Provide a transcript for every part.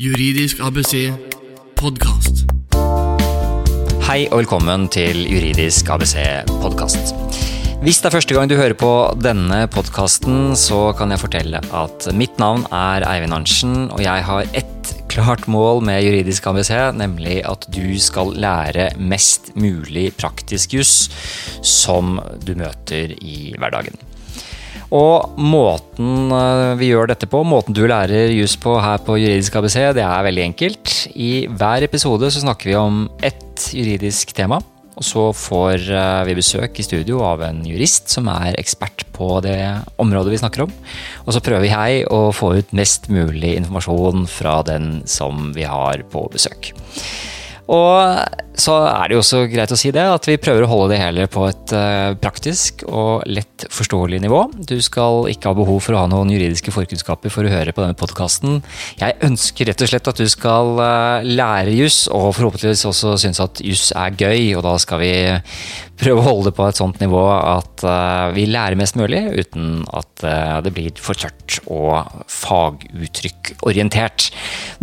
Juridisk ABC podkast. Hei og velkommen til Juridisk ABC podkast. Hvis det er første gang du hører på denne podkasten, så kan jeg fortelle at mitt navn er Eivind Arntzen, og jeg har ett klart mål med Juridisk ABC, nemlig at du skal lære mest mulig praktisk juss som du møter i hverdagen. Og måten eh, vi gjør dette på, måten du lærer jus på her på Juridisk ABC, det er veldig enkelt. I hver episode så snakker vi om ett juridisk tema. Og så får eh, vi besøk i studio av en jurist som er ekspert på det området vi snakker om. Og så prøver jeg å få ut mest mulig informasjon fra den som vi har på besøk. Og så er det jo også greit å si det, at vi prøver å holde det hele på et uh, praktisk og lett forståelig nivå. Du skal ikke ha behov for å ha noen juridiske forkunnskaper for å høre på denne podkasten. Jeg ønsker rett og slett at du skal uh, lære juss, og forhåpentligvis også synes at juss er gøy, og da skal vi prøve å holde det på et sånt nivå at uh, vi lærer mest mulig, uten at det blir for tørt og faguttrykkorientert.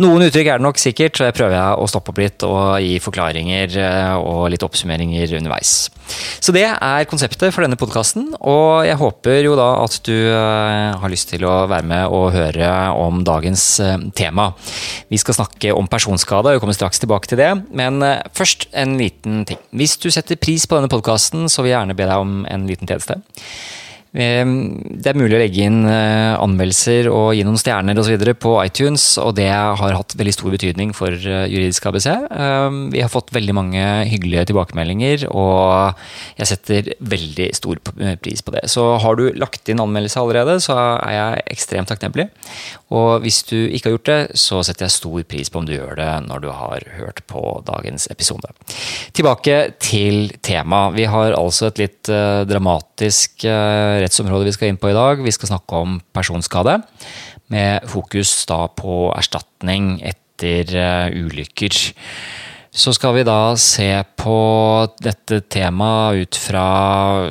Noen uttrykk er det nok sikkert, så jeg prøver å stoppe opp litt og gi forklaringer og litt oppsummeringer underveis. Så det er konseptet for denne podkasten, og jeg håper jo da at du har lyst til å være med og høre om dagens tema. Vi skal snakke om personskade, og kommer straks tilbake til det, men først en liten ting. Hvis du setter pris på denne podkasten, så vil jeg gjerne be deg om en liten tjeneste. Det er mulig å legge inn anmeldelser og gi noen stjerner osv. på iTunes, og det har hatt veldig stor betydning for Juridisk ABC. Vi har fått veldig mange hyggelige tilbakemeldinger, og jeg setter veldig stor pris på det. Så har du lagt inn anmeldelse allerede, så er jeg ekstremt takknemlig. Og hvis du ikke har gjort det, så setter jeg stor pris på om du gjør det når du har hørt på dagens episode. Tilbake til temaet. Vi har altså et litt dramatisk rettsområde vi skal inn på i dag. Vi skal snakke om personskade, med fokus da på erstatning etter ulykker. Så skal vi da se på dette temaet ut fra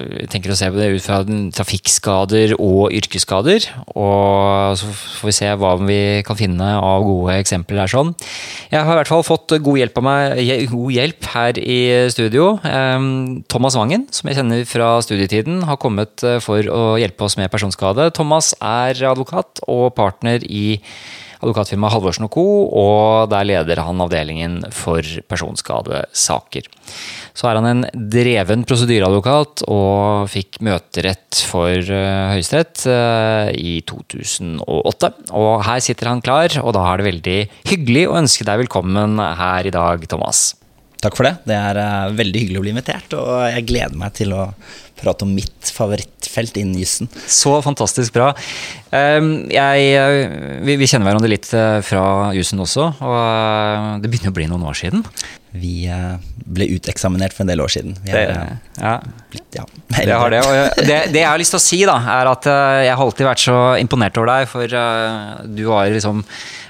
jeg tenker å se på det ut fra trafikkskader og yrkesskader. Og så får vi se hva vi kan finne av gode eksempler der sånn. Jeg har i hvert fall fått god hjelp, meg, god hjelp her i studio. Thomas Wangen, som jeg kjenner fra studietiden, har kommet for å hjelpe oss med personskade. Thomas er advokat og partner i advokatfirmaet Halvorsen Co., og der leder han avdelingen for personskadesaker. Så er han en dreven prosedyreadvokat og fikk møterett for Høyesterett i 2008. Og her sitter han klar, og da er det veldig hyggelig å ønske deg velkommen her i dag, Thomas. Takk for det. Det er uh, veldig hyggelig å bli invitert, og jeg gleder meg til å prate om mitt favorittfelt innen isen. Så fantastisk bra. Um, jeg, vi, vi, kjenner hverandre litt uh, fra jussen også, og uh, det begynner å bli noen år siden. Vi ble uteksaminert for en del år siden. Det, ja. Blitt, ja, det, har det, det, det, jeg har lyst til å si, da, er at jeg har alltid vært så imponert over deg, for du var liksom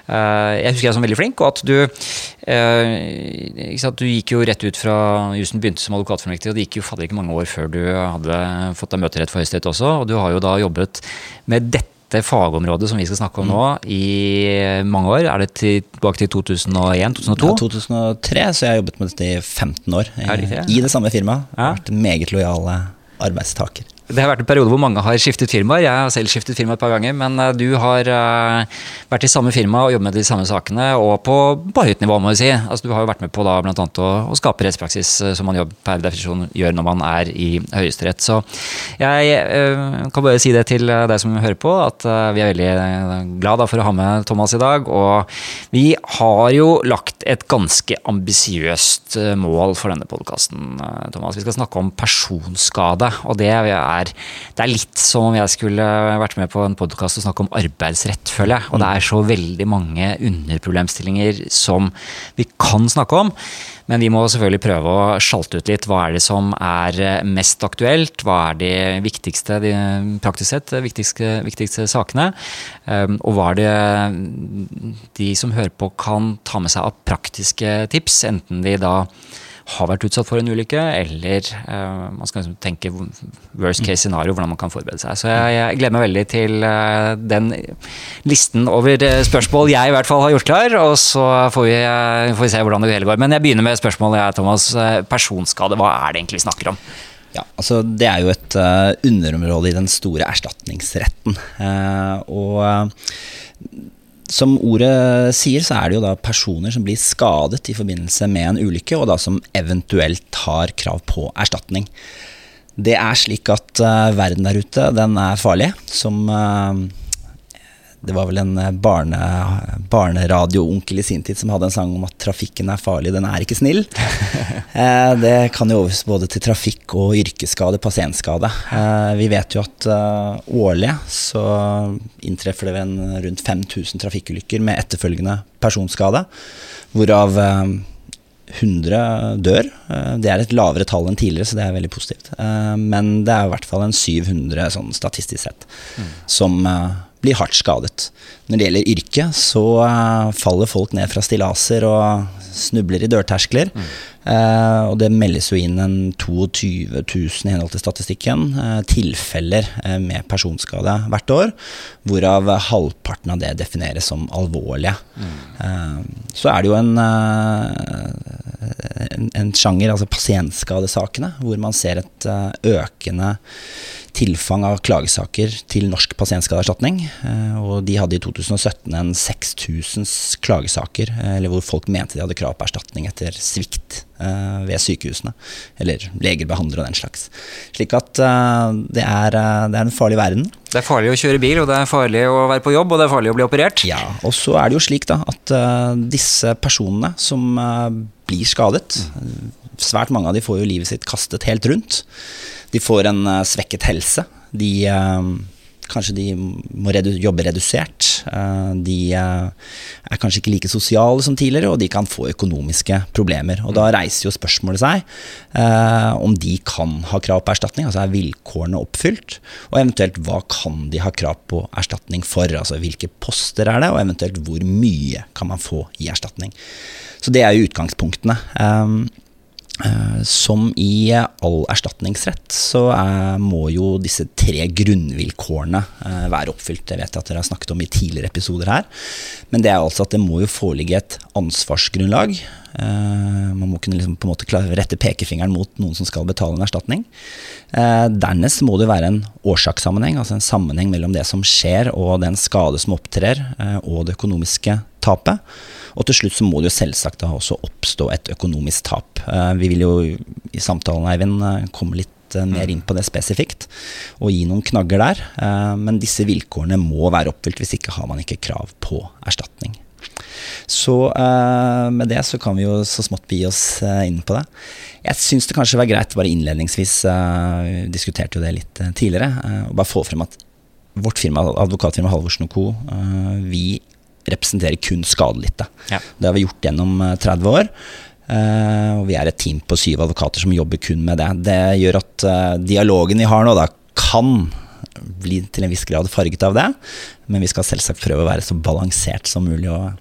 jeg husker jeg som veldig flink, og at du Du gikk jo rett ut fra jussen begynte som advokatfullmektig, og det gikk jo fader ikke mange år før du hadde fått deg møterett for Høyesterett også, og du har jo da jobbet med dette dette fagområdet som vi skal snakke om nå, i mange år? Er det tilbake til 2001-2002? Ja, 2003, så jeg har jobbet med dette i 15 år. I, det, i det samme firmaet. Ja. Vært meget lojal arbeidstaker. Det har vært en periode hvor mange har skiftet firmaer. Jeg har selv skiftet firma et par ganger. Men du har vært i samme firma og jobbet med de samme sakene, og på, på høyt nivå, må vi si. Altså, du har jo vært med på da, annet, å, å skape rettspraksis som man per definisjon gjør når man er i Høyesterett. Så jeg øh, kan bare si det til deg som hører på, at øh, vi er veldig glad for å ha med Thomas i dag. Og vi har jo lagt et ganske ambisiøst mål for denne podkasten, Thomas. Vi skal snakke om personskade. og det er er, det er litt som om jeg skulle vært med på en podkast og snakke om arbeidsrett, føler jeg. Og det er så veldig mange underproblemstillinger som vi kan snakke om. Men vi må selvfølgelig prøve å sjalte ut litt. Hva er det som er mest aktuelt? Hva er de viktigste, de, praktisk sett, viktigste, viktigste sakene? Og hva er det de som hører på kan ta med seg av praktiske tips? Enten de da har vært utsatt for en ulykke, eller uh, man skal liksom tenke worst case scenario, hvordan man kan forberede seg. Så jeg, jeg gleder meg veldig til uh, den listen over spørsmål jeg i hvert fall har gjort klar, og så får vi, uh, får vi se hvordan det hele går. Men jeg begynner med spørsmålet, Thomas. Personskade, hva er det egentlig vi snakker om? Ja, altså Det er jo et underområde i den store erstatningsretten. Og som ordet sier, så er det jo da personer som blir skadet i forbindelse med en ulykke, og da som eventuelt har krav på erstatning. Det er slik at verden der ute, den er farlig. Som det var vel en eh, barne, barneradioonkel i sin tid som hadde en sang om at trafikken er farlig, den er ikke snill. Eh, det kan jo overføres både til trafikk og yrkesskade, pasientskade. Eh, vi vet jo at årlig så inntreffer det en rundt 5000 trafikkulykker med etterfølgende personskade, hvorav 100 dør. Det er et lavere tall enn tidligere, så det er veldig positivt. Men det er i hvert fall en 700 sånn statistisk sett mm. som blir hardt skadet. Når det gjelder yrke, så uh, faller folk ned fra stillaser og snubler i dørterskler. Mm. Uh, og det meldes jo inn en 22 000 i henhold til statistikken uh, tilfeller med personskade hvert år, hvorav halvparten av det defineres som alvorlige. Mm. så er det jo en, en, en, sjanger, altså pasientskadesakene, hvor man ser et økende tilfang av klagesaker til Norsk pasientskadeerstatning. Eh, og de hadde i 2017 en 6000 klagesaker, eh, eller hvor folk mente de hadde krav på erstatning etter svikt eh, ved sykehusene. Eller leger, behandlere og den slags. Slik at det er, det er en farlig verden. Det er farlig å kjøre bil, og det er farlig å være på jobb, og det er farlig å bli operert. Ja, og så er det jo slik da at disse personene som blir skadet, svært mange av de får jo livet sitt kastet helt rundt. De får en svekket helse. De Kanskje de må redu jobbe redusert. Uh, de er kanskje ikke like sosiale som tidligere, og de kan få økonomiske problemer. Og Da reiser jo spørsmålet seg om de kan ha krav på erstatning. Altså er vilkårene oppfylt? Og eventuelt hva kan de ha krav på erstatning for? Altså hvilke poster er det, og eventuelt hvor mye kan man få i erstatning? Så det er jo utgangspunktene. Eh, som i all erstatningsrett så er, må jo disse tre grunnvilkårene eh, være oppfylt. Det vet jeg at dere har snakket om i tidligere episoder her. Men det er altså at det må jo foreligge et ansvarsgrunnlag. Eh, man må kunne liksom på en måte rette pekefingeren mot noen som skal betale en erstatning. Dernest må det være en årsakssammenheng, altså en sammenheng mellom det som skjer og den skade som opptrer, og det økonomiske tapet. Og til slutt så må det jo selvsagt da også oppstå et økonomisk tap. Eh, vi vil jo i samtalen, Eivind, eh, komme litt eh, mer inn på det spesifikt og gi noen knagger der. Men disse vilkårene må være oppfylt, hvis ikke har man ikke krav på erstatning. Så med det så kan vi jo så smått bi oss inn på det. Jeg syns det kanskje var greit bare innledningsvis, vi diskuterte jo det litt tidligere, å bare få frem at vårt firma, advokatfirma Halvorsen Co., vi representerer kun skadelidte. Ja. Det har vi gjort gjennom 30 eh, år. Uh, og vi er et team på syv advokater som jobber kun med det. Det gjør at uh, dialogen vi har nå, da, kan bli til en viss grad farget av det. Men vi skal selvsagt prøve å være så balansert som mulig. og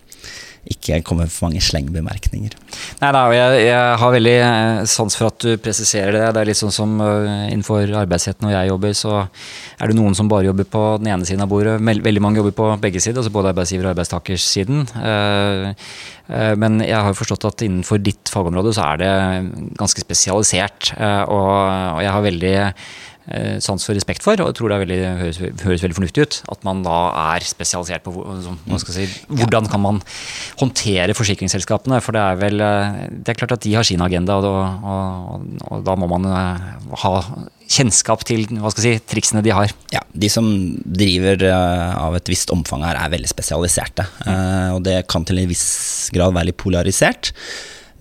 ikke komme for mange slengbemerkninger. Nei da, jeg, jeg, har veldig eh, sans for at du presiserer det. Det er litt sånn som uh, innenfor arbeidsretten når jeg jobber, så er det noen som bare jobber på den ene siden av bordet. Veldig mange jobber på begge sider, altså både arbeidsgiver- og arbeidstakersiden. Uh, men jeg har forstått at innenfor ditt fagområde så er det ganske spesialisert. og, jeg har veldig Eh, sans for respekt for, og jeg tror det veldig, høres, høres, veldig fornuftig ut. At man da er spesialisert på si, hvordan kan man håndtere forsikringsselskapene. For det er vel eh, Det er klart at de har sin agenda, og, og, og da må man eh, ha kjennskap til hva skal si, triksene de har. Ja, De som driver av et visst omfang her, er veldig spesialiserte. Mm. Og det kan til en viss grad være litt polarisert.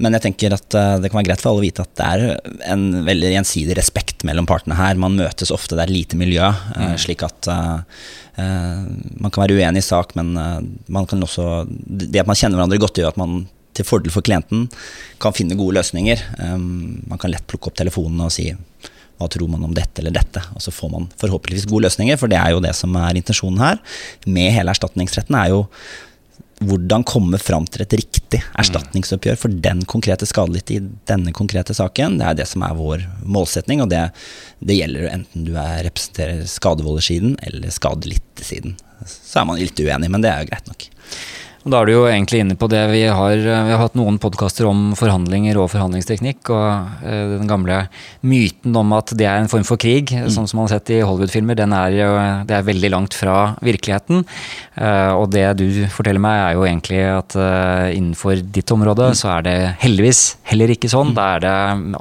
Men jeg tenker at uh, det kan være greit for alle å vite at det er en veldig gjensidig respekt mellom partene her. Man møtes ofte, det er lite miljø, uh, mm. slik at uh, man kan være uenig i sak, men man kan også Det at man kjenner hverandre godt, gjør at man til fordel for klienten kan finne gode løsninger. Man kan lett plukke opp telefonene og si hva tror man om dette eller dette? Og så får man forhåpentligvis gode løsninger, for det er jo det som er intensjonen her. Med hele erstatningsretten er jo hvordan komme fram til et riktig erstatningsoppgjør for den konkrete skadelidte i denne konkrete saken. Det er det som er vår målsetning, og det, det gjelder enten du er, representerer skadevoldersiden eller skadelidtesiden. Så er man litt uenig, men det er jo greit nok. Og Da er du jo egentlig inne på det. Vi har, vi har hatt noen podkaster om forhandlinger og forhandlingsteknikk. Og eh, den gamle myten om at det er en form for krig, mm. sånn som man har sett i Hollywood-filmer, den er jo det er veldig langt fra virkeligheten. Eh, og det du forteller meg, er jo egentlig at eh, innenfor ditt område mm. så er det heldigvis heller ikke sånn. Mm. Da er det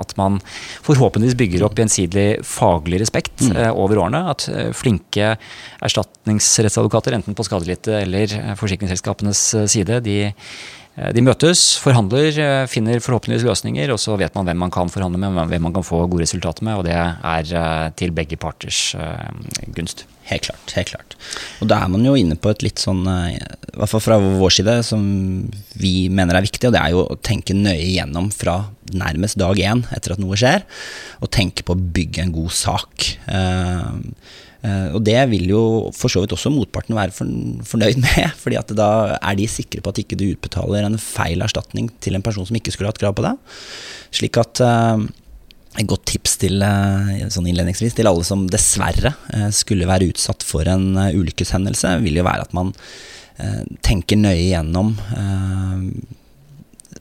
at man forhåpentligvis bygger opp gjensidig faglig respekt mm. over årene. At flinke erstatningsrettsadvokater, enten på skadelidte eller forsikringsselskapenes Eh, side. De, eh, de, møtes, forhandler, eh, finner forhåpentligvis løsninger, og så vet man hvem man kan forhandle med, hvem man kan få gode resultater med, og det er til begge parters gunst. Helt klart. helt klart. Og da er man jo inne på et litt sånn, i hvert fall fra vår side, som vi mener er viktig, og det er jo å tenke nøye igjennom fra nærmest dag én etter at noe skjer, og tenke på å bygge en god sak. Eh, og det vil jo for så vidt også motparten være fornøyd med, fordi at da er de sikre på at ikke du utbetaler en feil erstatning til en person som ikke skulle hatt krav på det. Slik at eh, et godt tips til, eh, sånn innledningsvis til alle som dessverre skulle være utsatt for en ulykkeshendelse, vil jo være at man tenker nøye igjennom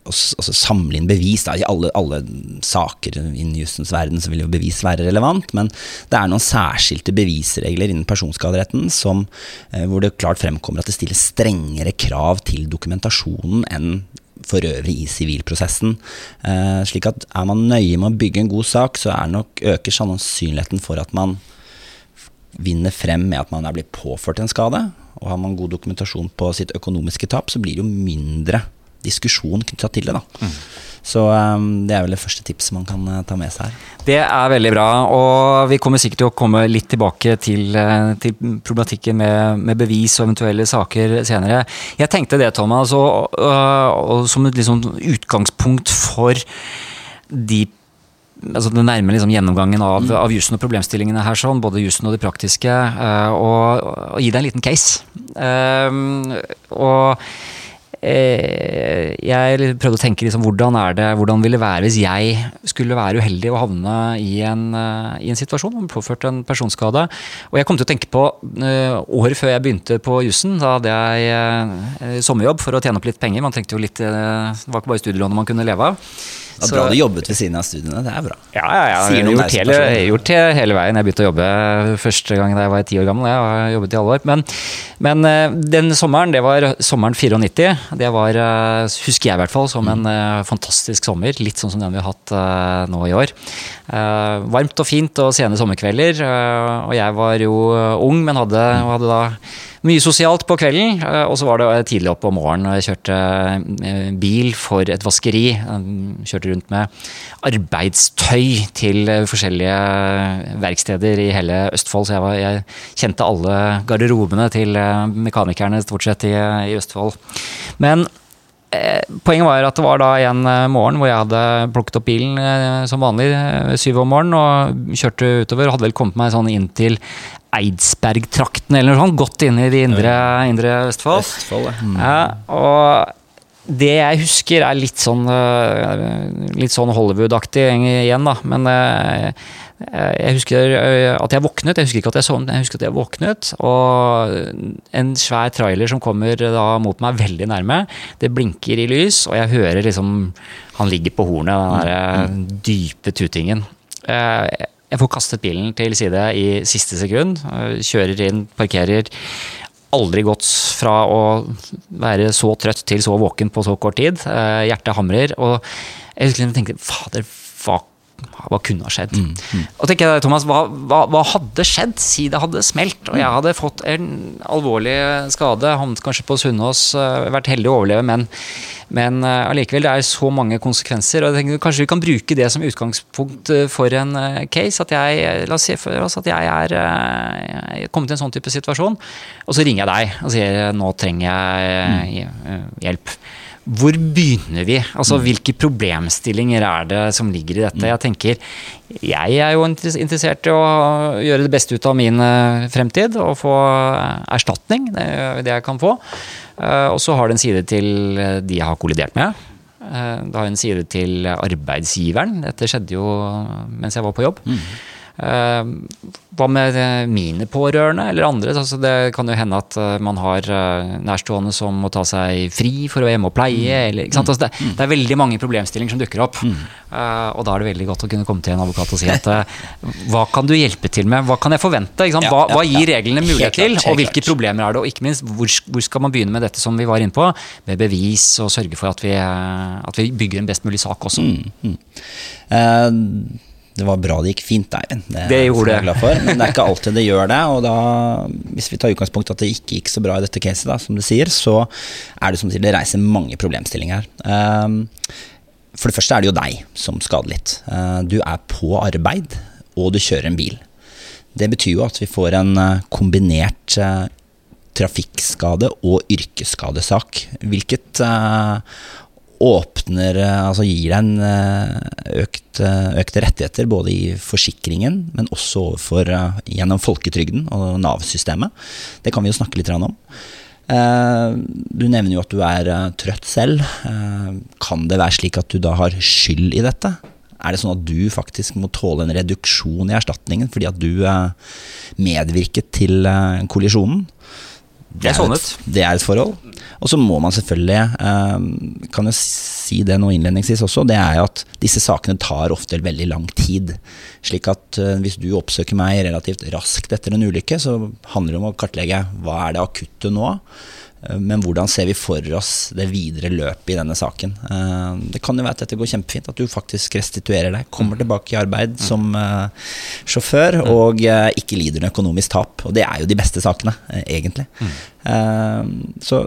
altså samle inn bevis. Da. I alle, alle saker innen jussens verden så vil jo bevis være relevant, men det er noen særskilte bevisregler innen personskaderetten som, eh, hvor det klart fremkommer at det stilles strengere krav til dokumentasjonen enn for øvrig i sivilprosessen. Eh, slik at er man nøye med å bygge en god sak, så nok, øker sannsynligheten for at man vinner frem med at man er blitt påført en skade. Og har man god dokumentasjon på sitt økonomiske tap, så blir det jo mindre diskusjon knytta til det. da. Mm. Så um, det er vel det første tipset man kan uh, ta med seg her. Det er veldig bra, og vi kommer sikkert til å komme litt tilbake til, uh, til problematikken med, med, bevis og eventuelle saker senere. Jeg tenkte det, Thomas, og, uh, som et liksom utgangspunkt for de altså den nærme liksom gjennomgangen av, mm. av jussen og problemstillingene her, sånn, både jussen og det praktiske, uh, og, og, gi deg en liten case. Og Eh, jeg prøvde å tenke liksom, hvordan, det, hvordan vil det være hvis jeg skulle være uheldig og havne i en, eh, i en situasjon hvor påført en personskade. Og jeg kom til å tenke på uh, året før jeg begynte på jussen. Da hadde jeg sommerjobb for å tjene opp litt penger. Man trengte jo litt, Det var ikke bare studielånet man kunne leve av. Det er bra du jobbet ved siden av studiene. Det er bra. Ja, ja, ja. Jeg har gjort, hele, gjort det hele veien. Jeg begynte å jobbe første gang da jeg var ti år gammel. Jeg har jobbet i alle år. Men, men, eh, den sommeren, det var sommeren 94. Det var, eh, husker jeg i hvert fall, som en mm. fantastisk sommer. Litt sånn som den vi har hatt nå i år. Varmt og fint og sene sommerkvelder. Og jeg var jo ung, men hadde, hadde da mye sosialt på kvelden, eh, og så var det tidlig opp om morgenen. og Jeg kjørte eh, bil for et vaskeri. Kjørte rundt med arbeidstøy til forskjellige verksteder i hele Østfold. Så jeg, var, jeg kjente alle garderobene til eh, mekanikerne stort sett i, i Østfold. Men Poenget var at det var da en morgen hvor jeg hadde plukket opp bilen som vanlig syv om morgenen og kjørte utover. Hadde vel kommet meg sånn inn til Eidsbergtrakten eller noe sånt. Godt inn i det indre, indre Østfold. Østfold ja. Mm. ja. og det jeg husker, er litt sånn, eh, litt sånn Hollywood-aktig igjen, da. Men eh, jeg husker eh, at jeg våknet. Jeg husker ikke at jeg sovnet, jeg husker at jeg våknet. Og en svær trailer som kommer da mot meg veldig nærme. Det blinker i lys, og jeg hører liksom Han ligger på hornet, den der dype tutingen. Jeg får kastet bilen til side i siste sekund. Kjører inn, parkerer. Aldri gått fra å være så trøtt til så våken på så kort tid. Eh, hjertet hamrer. Og jeg tenkte fader, hva kunne ha skjedd? Mm, mm. Og tenker jeg, Thomas, hva, hva, hva, hadde skjedd si det hadde smelt, og jeg mm. hadde fått en alvorlig skade, havnet kanskje på Sunnaas, eh, vært heldig å overleve, men, men uh, allikevel, det er så mange konsekvenser. og jeg tenker Kanskje vi kan bruke det som utgangspunkt eh, for en case. At jeg, la oss se for oss at jeg er uh, kommet i en sånn type situasjon, og så ringer jeg deg og sier nå trenger jeg uh, hjelp. Hvor begynner vi? Altså, mm. Hvilke problemstillinger er det som ligger i dette? Mm. Jeg tenker, jeg er jo interessert i å gjøre det beste ut av min eh, fremtid og få eh, erstatning. Det er det jeg kan få. Eh, og så har det en side til de jeg har kollidert med. Det har en side til arbeidsgiveren. Dette skjedde jo mens jeg var på jobb. Eh, hva med eh, mine pårørende eller andre? Altså det kan jo hende at eh, man har eh, nærstående som må ta seg fri for å være hjemme og pleie. Eller, ikke sant? Altså det, det er veldig mange problemstillinger som dukker opp. Eh, og da er det veldig godt å kunne komme til en advokat og si at eh, hva kan du hjelpe til med? Hva kan jeg forvente? Hva, hva gir reglene mulighet til? Og hvilke problemer er det? Og ikke minst, hvor, hvor skal man begynne med dette som vi var inne på? Med bevis og sørge for at vi, eh, at vi bygger en best mulig sak også. Eh, det var bra det gikk fint, Eivind. Det, Det gjorde jeg det. glad for. Men det er ikke alltid det gjør det. Og da, hvis vi tar utgangspunkt at det ikke gikk så bra i dette caset, da, som du sier, så er det som du sier, det reiser mange problemstillinger. Eh, for det første er det jo deg som skader litt. Uh, du er på arbeid, og du kjører en bil. Det betyr jo at vi får en eh, kombinert uh, trafikkskade og yrkesskadesak, hvilket eh, åpner eh, Altså gir deg en eh, økt, eh, økte rettigheter både i forsikringen, men også eh, gjennom folketrygden og Nav-systemet. Det kan vi jo snakke litt om. Du nevner jo at du er trøtt selv. Kan det være slik at du da har skyld i dette? Er det sånn at du faktisk må tåle en reduksjon i erstatningen fordi at du medvirket til kollisjonen? Det er et, det er et forhold. Og så må man selvfølgelig, eh, kan jeg si det nå innledningsvis også, det er jo at disse sakene tar ofte veldig lang tid. Slik at eh, hvis du oppsøker meg relativt raskt etter en ulykke, så handler det om å kartlegge hva er det akutte nå, men hvordan ser vi for oss det videre løpet i denne saken. Eh, Det kan jo være at dette går kjempefint, at du faktisk restituerer deg, kommer tilbake i arbeid som eh, sjåfør og eh, ikke lider noe økonomisk tap. Og det er jo de beste sakene, eh, egentlig. Eh, Så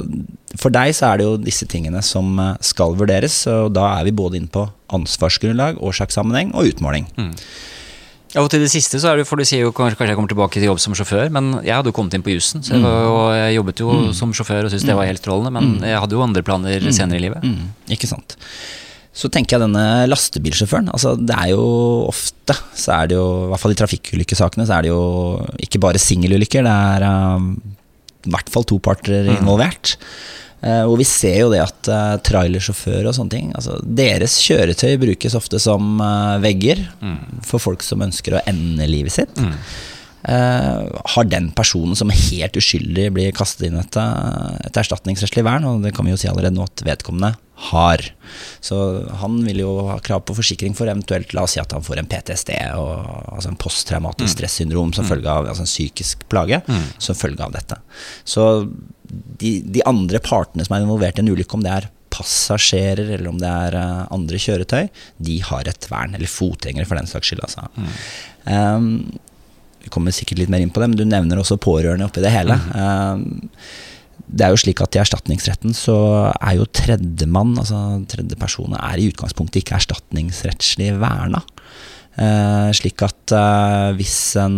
for deg så er det jo disse tingene som eh, skal vurderes, og da er vi både inne på ansvarsgrunnlag, årsakssammenheng og utmåling. Ja, og til det siste så er det, for du sier jo kanskje kanskje jeg kommer tilbake til jobb som sjåfør, men jeg hadde jo kommet inn på jussen, så jeg, var jo, jeg jobbet jo som sjåfør og syntes det var helt strålende, men jeg hadde jo andre planer senere i livet. Mm, ikke sant. Så tenker jeg denne lastebilsjåføren. Altså det er jo ofte, så er det jo, i hvert fall i trafikkulykkesakene, så er det jo ikke bare singelulykker. Det er eh, i hvert fall to parter involvert. Eh, og vi ser jo det at uh, trailersjåfører og sånne ting, altså deres kjøretøy brukes ofte som eh, vegger for folk som ønsker å ende livet sitt. Eh, har den personen som helt uskyldig blir kastet inn et, et erstatningsrettslig vern, og det kan vi jo si allerede nå at vedkommende har. Så han vil jo ha krav på forsikring for eventuelt, la oss si at han får en PTSD, og, altså en posttraumatisk stressyndrom som følge av altså en psykisk plage, som følge av dette. Så de, de andre partene som er involvert i en ulykke, om det er passasjerer eller om det er uh, andre kjøretøy, de har et vern. Eller fotgjengere, for den saks skyld. Altså. Um, vi kommer sikkert litt mer inn på det, men du nevner også pårørende oppi det hele. Um, det er jo slik at I erstatningsretten så er jo tredjemann, altså tredjeperson, er i utgangspunktet ikke erstatningsrettslig verna. Eh, slik at eh, hvis en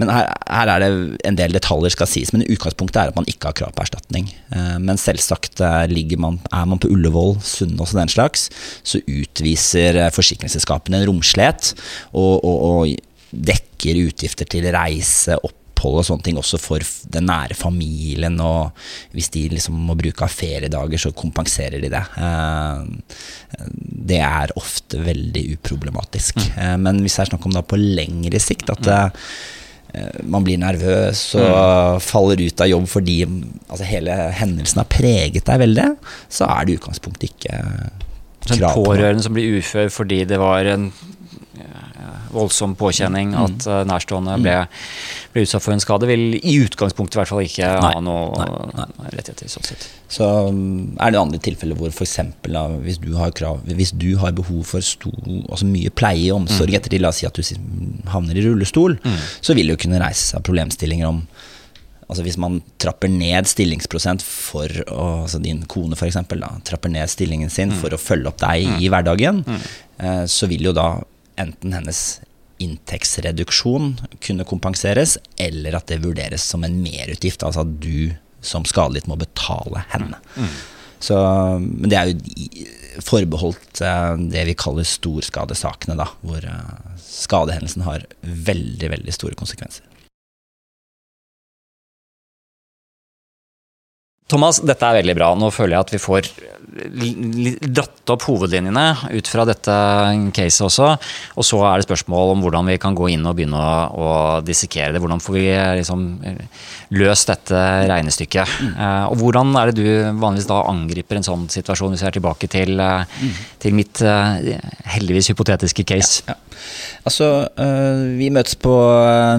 Men her, her er det en del detaljer skal sies, men utgangspunktet er at man ikke har krav på erstatning. Eh, men selvsagt eh, man, er man på Ullevål, Sunnaas og den slags, så utviser eh, forsikringsselskapene en romslighet og, og, og dekker utgifter til reise, opphold og sånne ting også for den nære familien. Og hvis de liksom må bruke av feriedager, så kompenserer de det. Eh, Det er ofte veldig uproblematisk. Mm. Men hvis det er snakk om da på lengre sikt, at eh, man blir nervøs og faller ut av jobb fordi altså hele hendelsen har preget deg veldig, så er det i utgangspunktet ikke krav på En pårørende som blir ufør fordi det var en voldsom påkjenning Mm. at eh, nærstående ble, ble utsatt for en skade, vil i utgangspunktet i hvert fall ikke Nei, ha noe nei, rettigheter. sånn sett. Så um, er det andre tilfeller hvor f.eks. Hvis, du har krav- hvis du har behov for stor, altså mye pleie og omsorg Mm. etter La oss si at du havner i rullestol, så vil det jo kunne reise seg problemstillinger om Altså Hvis man trapper ned stillingsprosent for å, altså Din kone for eksempel, da, trapper ned stillingen sin Mm. for å følge opp deg i hverdagen, eh, så vil jo da enten hennes inntektsreduksjon kunne kompenseres, eller at det vurderes som en merutgift. Altså at du som skadelidte må betale henne. Så, men det er jo forbeholdt eh, det vi kaller storskadesakene, da, hvor eh, skadehendelsen har veldig, veldig store konsekvenser. Thomas, dette er veldig bra. Nå føler jeg at vi får dratt opp hovedlinjene ut fra dette caset også. Og så er det spørsmål om hvordan vi kan gå inn og begynne å, å dissekere det. Hvordan får vi liksom løst dette regnestykket? Mm. Og hvordan er det du vanligvis da angriper en sånn situasjon, hvis vi er tilbake til, mm. til mitt heldigvis hypotetiske case? Ja, ja. Altså, Vi møtes på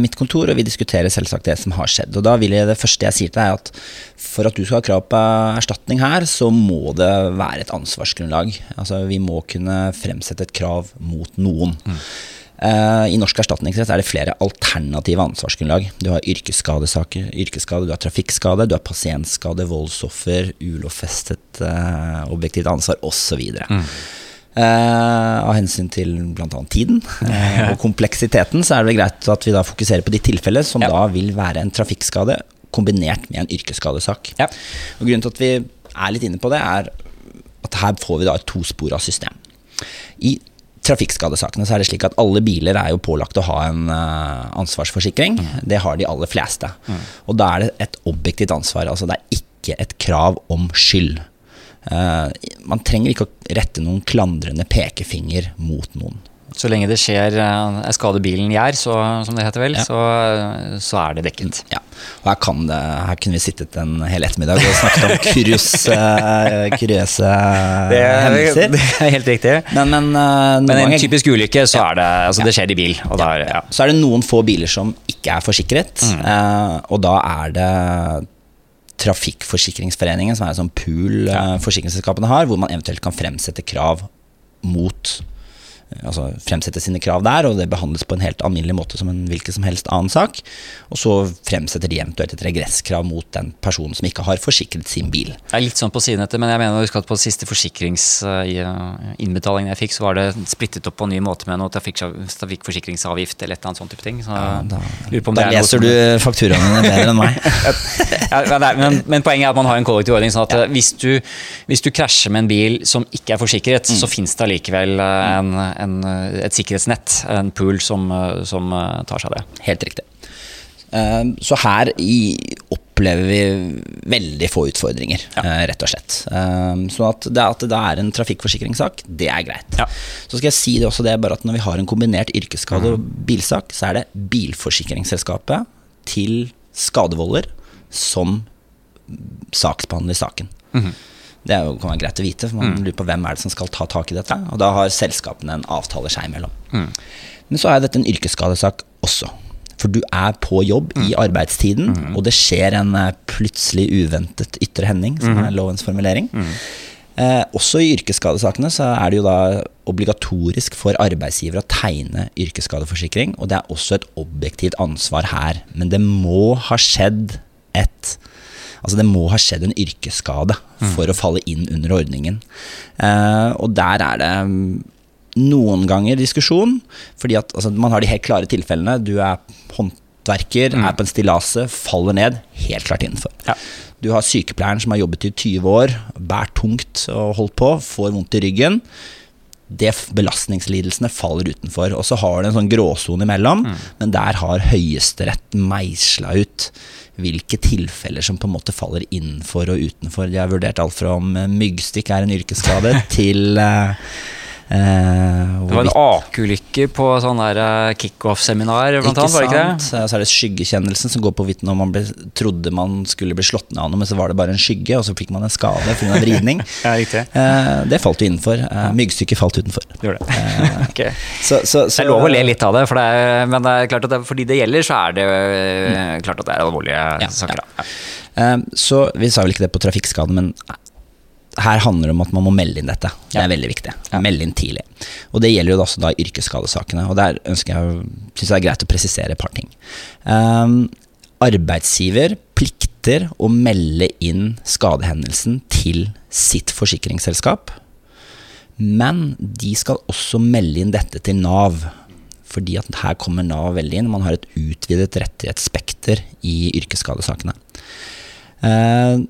mitt kontor, og vi diskuterer selvsagt det som har skjedd. Og da vil jeg, Det første jeg sier til deg, er at for at du skal ha krav på erstatning her, så må det være et ansvarsgrunnlag. Altså, vi må kunne fremsette et krav mot noen. Mm. Uh, I norsk erstatningsrett er det flere alternative ansvarsgrunnlag. Du har yrkesskadesaker, yrkesskade, du har trafikkskade, du har pasientskade, voldsoffer, ulovfestet uh, objektivt ansvar osv. Mm. Uh, av hensyn til bl.a. tiden uh, og kompleksiteten, så er det greit at vi da fokuserer på de tilfeller som ja. da vil være en trafikkskade kombinert med en yrkesskadesak. Ja. Og Grunnen til at vi er litt inne på det, er at her får vi da et tospora system. I trafikkskadesakene så er det slik at alle biler er jo pålagt å ha en uh, ansvarsforsikring. Mm. Det har de aller fleste. Mm. Og da er det et objektivt ansvar. Altså det er ikke et krav om skyld. Uh, man trenger ikke å rette noen klandrende pekefinger mot noen. Så lenge det skjer uh, skader bilen gjær, som det heter vel, ja. så, så, er det dekket. Ja. Og her, kan det, her kunne vi sittet en hel ettermiddag og snakket om kuriøse, kuriøse hendelser. Det er helt riktig. Men, men, uh, men en typisk ulykke, så er det altså det skjer i bil. Der, så er det noen få biler som ikke er forsikret, mm. og da er det Trafikkforsikringsforeningen, som er en sånn pool ja. forsikringsselskapene har, hvor man eventuelt kan fremsette krav mot altså fremsette sine krav der, og det behandles på en helt alminnelig måte som en hvilken som helst annen sak. Og så fremsetter de eventuelt et regresskrav mot den personen som ikke har forsikret sin bil. Det er litt sånn på siden etter, men jeg mener at på siste forsikringsinnbetalingen jeg fikk, så var det splittet opp på en ny måte med noe trafikkforsikringsavgift eller et eller annet sånt type ting. Så, ja, da, da leser du fakturaene bedre enn meg. ja, men, men, poenget er at man har en kollektiv ordning. sånn at ja. hvis, du, hvis, du, krasjer med en bil som ikke er forsikret, mm. så finnes det allikevel eh, en en, et sikkerhetsnett, en pool, som, som, tar seg av det. Helt riktig. Ehm, så her opplever vi veldig få utfordringer, ja. Eh, rett og slett. Så at det, at det er en trafikkforsikringssak, det er greit. Ja. Så skal jeg si det også det, bare at når vi har en kombinert yrkesskade og bilsak, så er det bilforsikringsselskapet til skadevolder som saksbehandler saken. Mm -hmm. Det jo, kan være greit å vite, for man mm. lurer på hvem er det som skal ta tak i dette. Og da har selskapene en avtale seg imellom. Mm. Men så er dette en yrkesskadesak også. For du er på jobb mm. i arbeidstiden, mm. og det skjer en eh, plutselig uventet ytre hending, som er mm. lovens formulering. Mm. Eh, også i yrkesskadesakene så er det jo da obligatorisk for arbeidsgiver å tegne yrkesskadeforsikring, og det er også et objektivt ansvar her. Men det må ha skjedd et Altså det må ha skjedd en yrkesskade mm. for å falle inn under ordningen. Eh, og der er det mm, noen ganger diskusjon, fordi at altså, man har de helt klare tilfellene. Du er håndverker, mm. er på en stillasset, faller ned. Helt klart innenfor. Ja. Du har sykepleieren som har jobbet i 20 år, bært tungt og holdt på, får vondt i ryggen det belastningslidelsene faller utenfor. Og så har du en sånn gråsone imellom, mm. men der har Høyesterett meisla ut hvilke tilfeller som på en måte faller innenfor og utenfor. De har vurdert alt fra om myggstikk er en yrkesskade, til Uh, det var en akulykke på sånn uh, kickoff-seminar, blant annet, var det ikke det? Så er det skyggekjennelsen som går på hvorvidt når man ble, trodde man skulle bli slått ned av noe, men så var det bare en skygge, og så fikk man en skade pga. vridning. ja, uh, det falt jo innenfor. Myggstykket falt utenfor. Det det. okay. så, så, så, det er lov å le litt av det, det er, men det er klart at det, fordi det gjelder, så er det mm. klart at det er alvorlige ja, saker. Ja. så vi sa vel ikke det på trafikkskade, men her handler det om at man må melde inn dette. Det er veldig viktig. Ja. Melde inn tidlig. Og det gjelder jo også da yrkesskadesakene. Og der ønsker jeg, synes jeg det er greit å presisere et par ting. Um, arbeidsgiver plikter å melde inn skadehendelsen til sitt forsikringsselskap. Men de skal også melde inn dette til Nav. Fordi at her kommer Nav veldig inn. Man har et utvidet rettighetsspekter i yrkesskadesakene. Uh,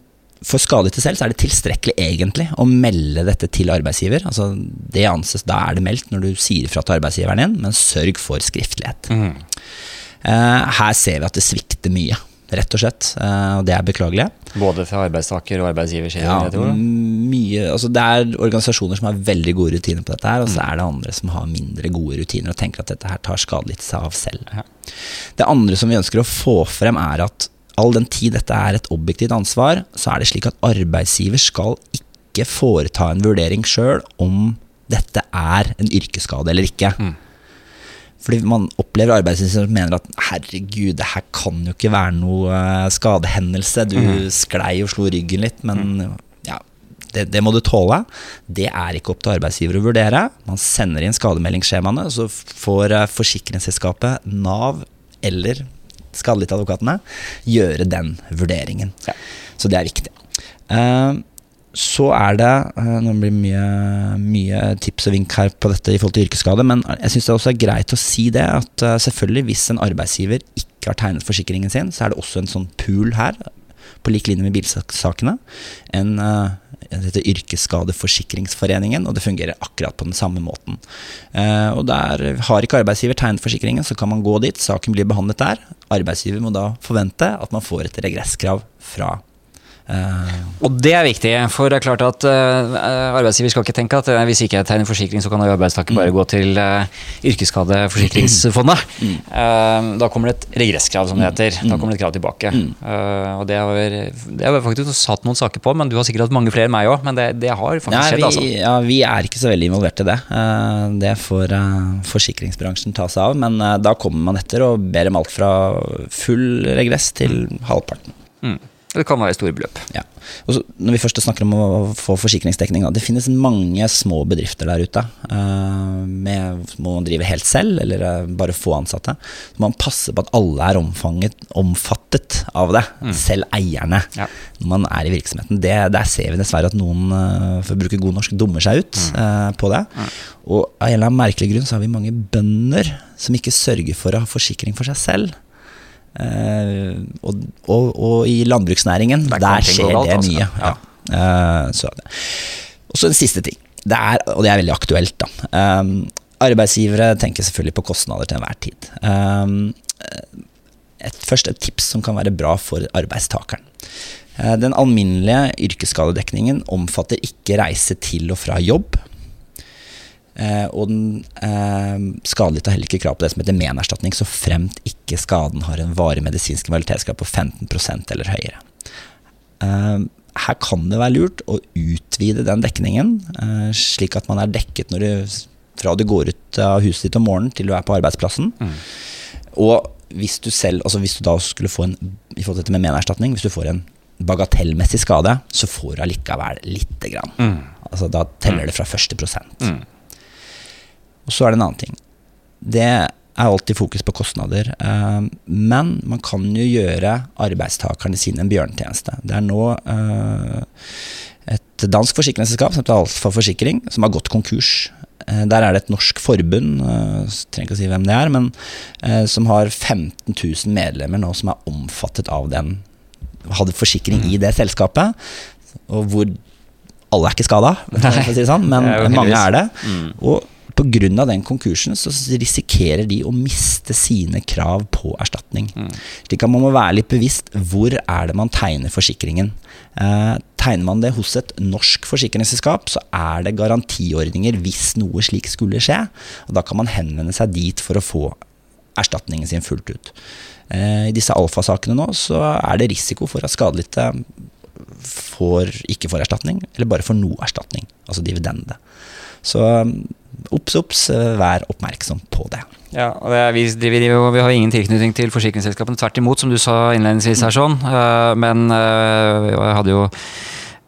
for skadet selv så er det tilstrekkelig egentlig å melde dette til arbeidsgiver. Altså det anses, Da er det meldt når du sier fra til arbeidsgiveren din, men sørg for skriftlighet. Mm. Uh, her ser vi at det svikter mye, rett og slett. Uh, og det er beklagelig. Både fra arbeidstaker og arbeidsgiver? Ja, mye, altså det er organisasjoner som har veldig gode rutiner på dette, her, og så er det andre som har mindre gode rutiner og tenker at dette her tar skadelig til seg av selv. Det andre som vi ønsker å få frem, er at all den tid dette er et objektivt ansvar, så er det slik at arbeidsgiver skal ikke foreta en vurdering sjøl om dette er en yrkesskade eller ikke. Fordi man opplever arbeidsgiver som mener at herregud, det her kan jo ikke være noe eh, skadehendelse. Du sklei og slo ryggen litt, men ja, det, det må du tåle. Det er ikke opp til arbeidsgiver å vurdere. Man sender inn skademeldingsskjemaene, så får eh, forsikringsselskapet, Nav eller skadelidtadvokatene gjøre den vurderingen. Ja. Så det er viktig. Uh, så er det eh, Nå blir det mye, mye tips og vink her på dette i forhold til yrkesskade, men jeg syns det også er greit å si det at eh, selvfølgelig hvis en arbeidsgiver ikke har tegnet forsikringen sin, så er det også en sånn pool her, på lik linje med bilsakene. En uh, det heter Yrkesskadeforsikringsforeningen, og det fungerer akkurat på den samme måten. Eh, og der Har ikke arbeidsgiver tegnet forsikringen, så kan man gå dit, saken blir behandlet der. Arbeidsgiver må da forvente at man får et regresskrav fra eh, Og det er viktig, for det er klart at eh, arbeidsgiver skal ikke tenke at eh, hvis ikke jeg tegner forsikring, så kan arbeidstaker bare gå til Yrkesskadeforsikringsfondet. Eh, da kommer det et regresskrav, som det heter. Da kommer det et krav tilbake. Eh, og det har, det har vi faktisk satt noen saker på, men du har sikkert hatt mange flere enn meg òg. Men det, det har faktisk skjedd, vi, altså. ja, vi er ikke så veldig involvert i det. Eh, Det får eh, forsikringsbransjen ta seg av. Men eh, da kommer man etter og ber om alt fra full regress til halvparten. Mm. Det kan være store beløp. Ja. Så, når vi først snakker om å få forsikringsdekning, da, det finnes mange små bedrifter der ute. Uh, med, må man drive helt selv, eller eh, bare få ansatte. Så man passer på at alle er omfanget, omfattet av det, selv eierne. Ja. Når man er i virksomheten. Det, der ser vi dessverre at noen, eh, for å bruke god norsk, dummer seg ut eh, på det. Og av en eller annen merkelig grunn så har vi mange bønder som ikke sørger for å ha forsikring for seg selv. Eh, og, og, og i landbruksnæringen, Der der skjer galt, det altså. mye. Ja. Ja. Eh, så, og så en siste ting. Det er, og det er veldig aktuelt, da. Eh, arbeidsgivere tenker selvfølgelig på kostnader til enhver tid. Et, først et tips som kan være bra for arbeidstakeren. Eh, Den alminnelige yrkesskadedekningen omfatter ikke reise til og fra jobb. Eh, og den eh, skadelidte har heller ikke krav på det som heter menerstatning, så fremt ikke skaden har en varig medisinsk invaliditetsgrad på 15% eller høyere. Eh, her kan det være lurt å utvide den dekningen, eh, slik at man er dekket du, fra du går ut av huset ditt om morgenen til du er på arbeidsplassen. Og hvis du selv, altså hvis du da skulle få en i forhold til dette med menerstatning, hvis du får en bagatellmessig skade, så får du allikevel lite grann. Altså da teller det fra første prosent. Og så er det en annen ting. Det er alltid fokus på kostnader. eh, Men man kan jo gjøre arbeidstakerne sine en bjørnetjeneste. Det er nå eh, et dansk forsikringsselskap som heter Alfa Forsikring, som har gått konkurs. Eh, Der er det et norsk forbund, jeg trenger ikke å si hvem det er, men som har 15 000 medlemmer nå som er omfattet av den, hadde forsikring i det selskapet. Og hvor alle er ikke skada, si sånn, men mange er det. Og pga. den konkursen så risikerer de å miste sine krav på erstatning. Slik at man må være litt bevisst hvor er det man tegner forsikringen. Eh, tegner man det hos et norsk forsikringsselskap, så er det garantiordninger hvis noe slik skulle skje. Og da kan man henvende seg dit for å få erstatningen sin fullt ut. Eh, I disse alfasakene nå så er det risiko for at skadelidte får, ikke får erstatning, eller bare får noe erstatning, altså dividende. Så obs, obs, eh, vær oppmerksom på det. Ja, og det, er- vi, driver, vi har ingen tilknytning til forsikringsselskapene. Tvert imot, som du sa innledningsvis her. sånn. Eh, Men eh, jeg hadde jo eh,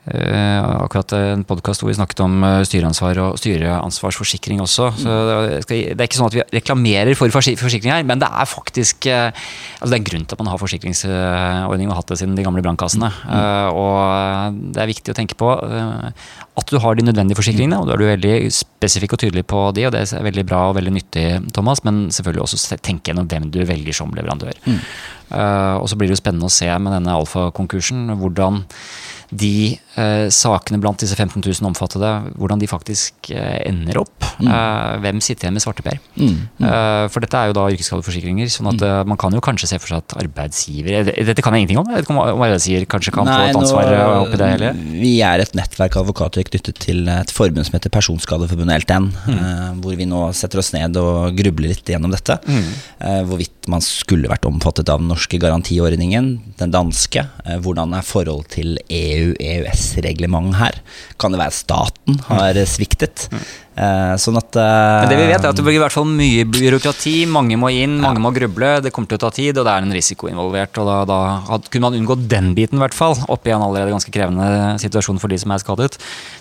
akkurat en podkast hvor vi snakket om eh, styreansvar og styreansvarsforsikring også. Så det, skal, det er ikke sånn at vi reklamerer for forsikring her, men det er faktisk eh, altså det er en grunn til at man har forsikringsordning og har hatt det siden de gamle brannkassene. Eh, Og det er viktig å tenke på eh, at du har de nødvendige forsikringene, og da er du veldig spesifikk og tydelig på de, og det er veldig bra og veldig nyttig, Thomas, men selvfølgelig også tenke gjennom hvem du velger som leverandør. Eh, og så blir det jo spennende å se med denne alfa-konkursen hvordan de eh, sakene blant disse 15 000 omfattede, hvordan de faktisk eh, ender opp. Eh, hvem sitter igjen med svarteper? Eh, for dette er jo da yrkesskadeforsikringer, sånn at eh, man kan jo kanskje se for seg at arbeidsgiver eh, Dette kan jeg ingenting om, jeg vet ikke om arbeidsgiver kanskje kan få et ansvar nå- eh, oppi det hele? Vi er et nettverk av advokater knyttet til et forbund som heter Personskadeforbundet LTN. Mm. eh, hvor vi nå setter oss ned og grubler litt gjennom dette. Mm. eh, hvorvidt man skulle vært omfattet av den norske garantiordningen, den danske. eh, hvordan er forholdet til E EU-EØS-reglement her? Kan det være staten har sviktet? Eh, sånn at eh, Mm. Men det vi vet er at det blir i hvert fall mye byråkrati, mange må inn, mange må gruble, det kommer til å ta tid, og det er en risiko involvert. og Da, da kunne man unngått den biten, i hvert fall, oppi en allerede ganske krevende situasjon for de som er skadet,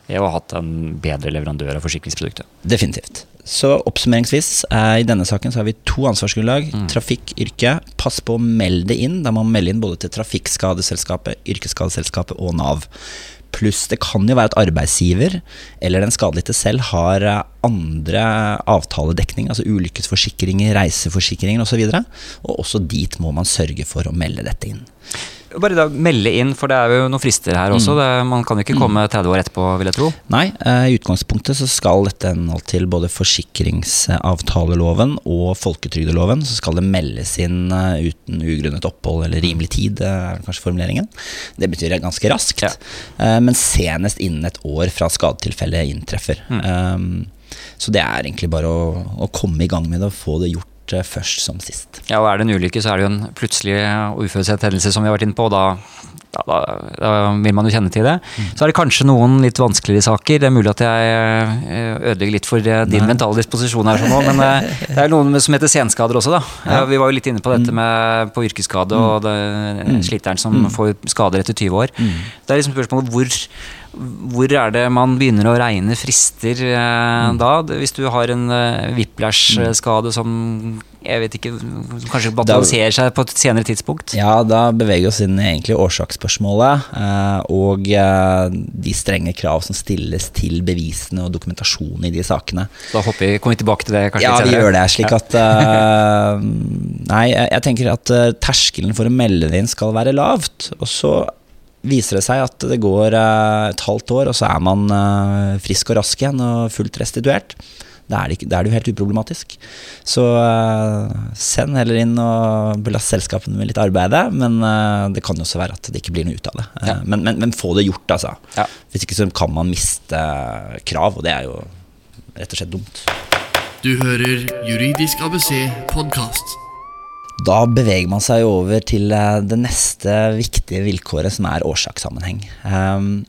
ved å ha hatt en bedre leverandør av forsikringsproduktet. Definitivt. Så oppsummeringsvis, eh, i denne saken så har vi to ansvarsgrunnlag. Mm. Trafikk, yrke. Pass på å melde det inn. Da må man melde inn både til Trafikkskadeselskapet, Yrkesskadeselskapet og Nav. Pluss det kan jo være at arbeidsgiver eller den skadelidte selv har eh, andre avtaledekning, altså ulykkesforsikringer, reiseforsikringer osv. Og, så og også dit må man sørge for å melde dette inn. Bare da melde inn, for det er jo noen frister her også. Det, man kan jo ikke komme 30 år etterpå, vil jeg tro. Nei, eh, i utgangspunktet så skal dette henhold til både forsikringsavtaleloven og folketrygdeloven. Så skal det meldes inn eh, uten ugrunnet opphold eller rimelig tid, eh, er kanskje formuleringen. Det betyr ganske raskt, Ja. men senest innen et år fra skadetilfellet inntreffer. Um, så det er egentlig bare å, å komme i gang med det og få det gjort eh, først som sist. Ja, og er det en ulykke, så er det jo en plutselig og uforutsett hendelse, som vi har vært inne på, og da, da, da, da vil man jo kjenne til det. Så er det kanskje noen litt vanskeligere saker. Det er mulig at jeg eh, ødelegger litt for din din mentale disposisjon her sånn men eh, det er noen som heter senskader også, da. Ja, vi var jo litt inne på dette med på yrkesskade og det, sliteren som får skader etter 20 år. Det er liksom spørsmålet hvor hvor er det man begynner å regne frister eh, da? Hvis du har en eh, whiplash-skade som jeg vet ikke, som kanskje materialiserer seg på et senere tidspunkt? Ja, da beveger vi oss inn i egentlig årsaksspørsmålet eh, og eh, de strenge krav som stilles til bevisene og dokumentasjonen i de sakene. Da hopper vi, kommer vi tilbake til det kanskje Ja, litt vi gjør det. Slik at eh, Nei, jeg, jeg tenker at eh, terskelen for å melde det inn skal være lavt. Og så viser det seg at det går eh, et halvt år, og så er man eh, frisk og rask igjen og fullt restituert. Da er, det jo helt uproblematisk. Så eh, send heller inn og belast selskapene med litt arbeid, men det kan jo også være at det ikke blir noe ut av det. Ja. men, men, men få det gjort, altså. Ja. Hvis ikke så kan man miste krav, og det er jo rett og slett dumt. Du hører Juridisk ABC podkast. Da beveger man seg over til eh, det neste viktige vilkåret, som er årsakssammenheng. Ehm,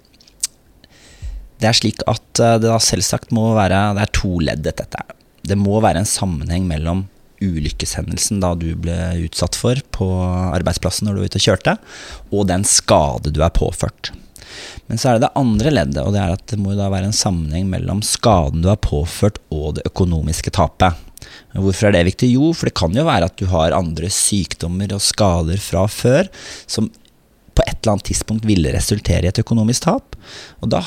Det er slik at eh, det da selvsagt må være Det er to ledd dette. er. Det må være en sammenheng mellom ulykkeshendelsen da du ble utsatt for på arbeidsplassen når du var ute og kjørte, og den skade du er påført. Men så er det det andre leddet, og det er at det må da være en sammenheng mellom skaden du har påført og det økonomiske tapet. Hvorfor er det viktig? Jo, for det kan jo være at du har andre sykdommer og skader fra før som på et eller annet tidspunkt ville resultere i et økonomisk tap. Og da,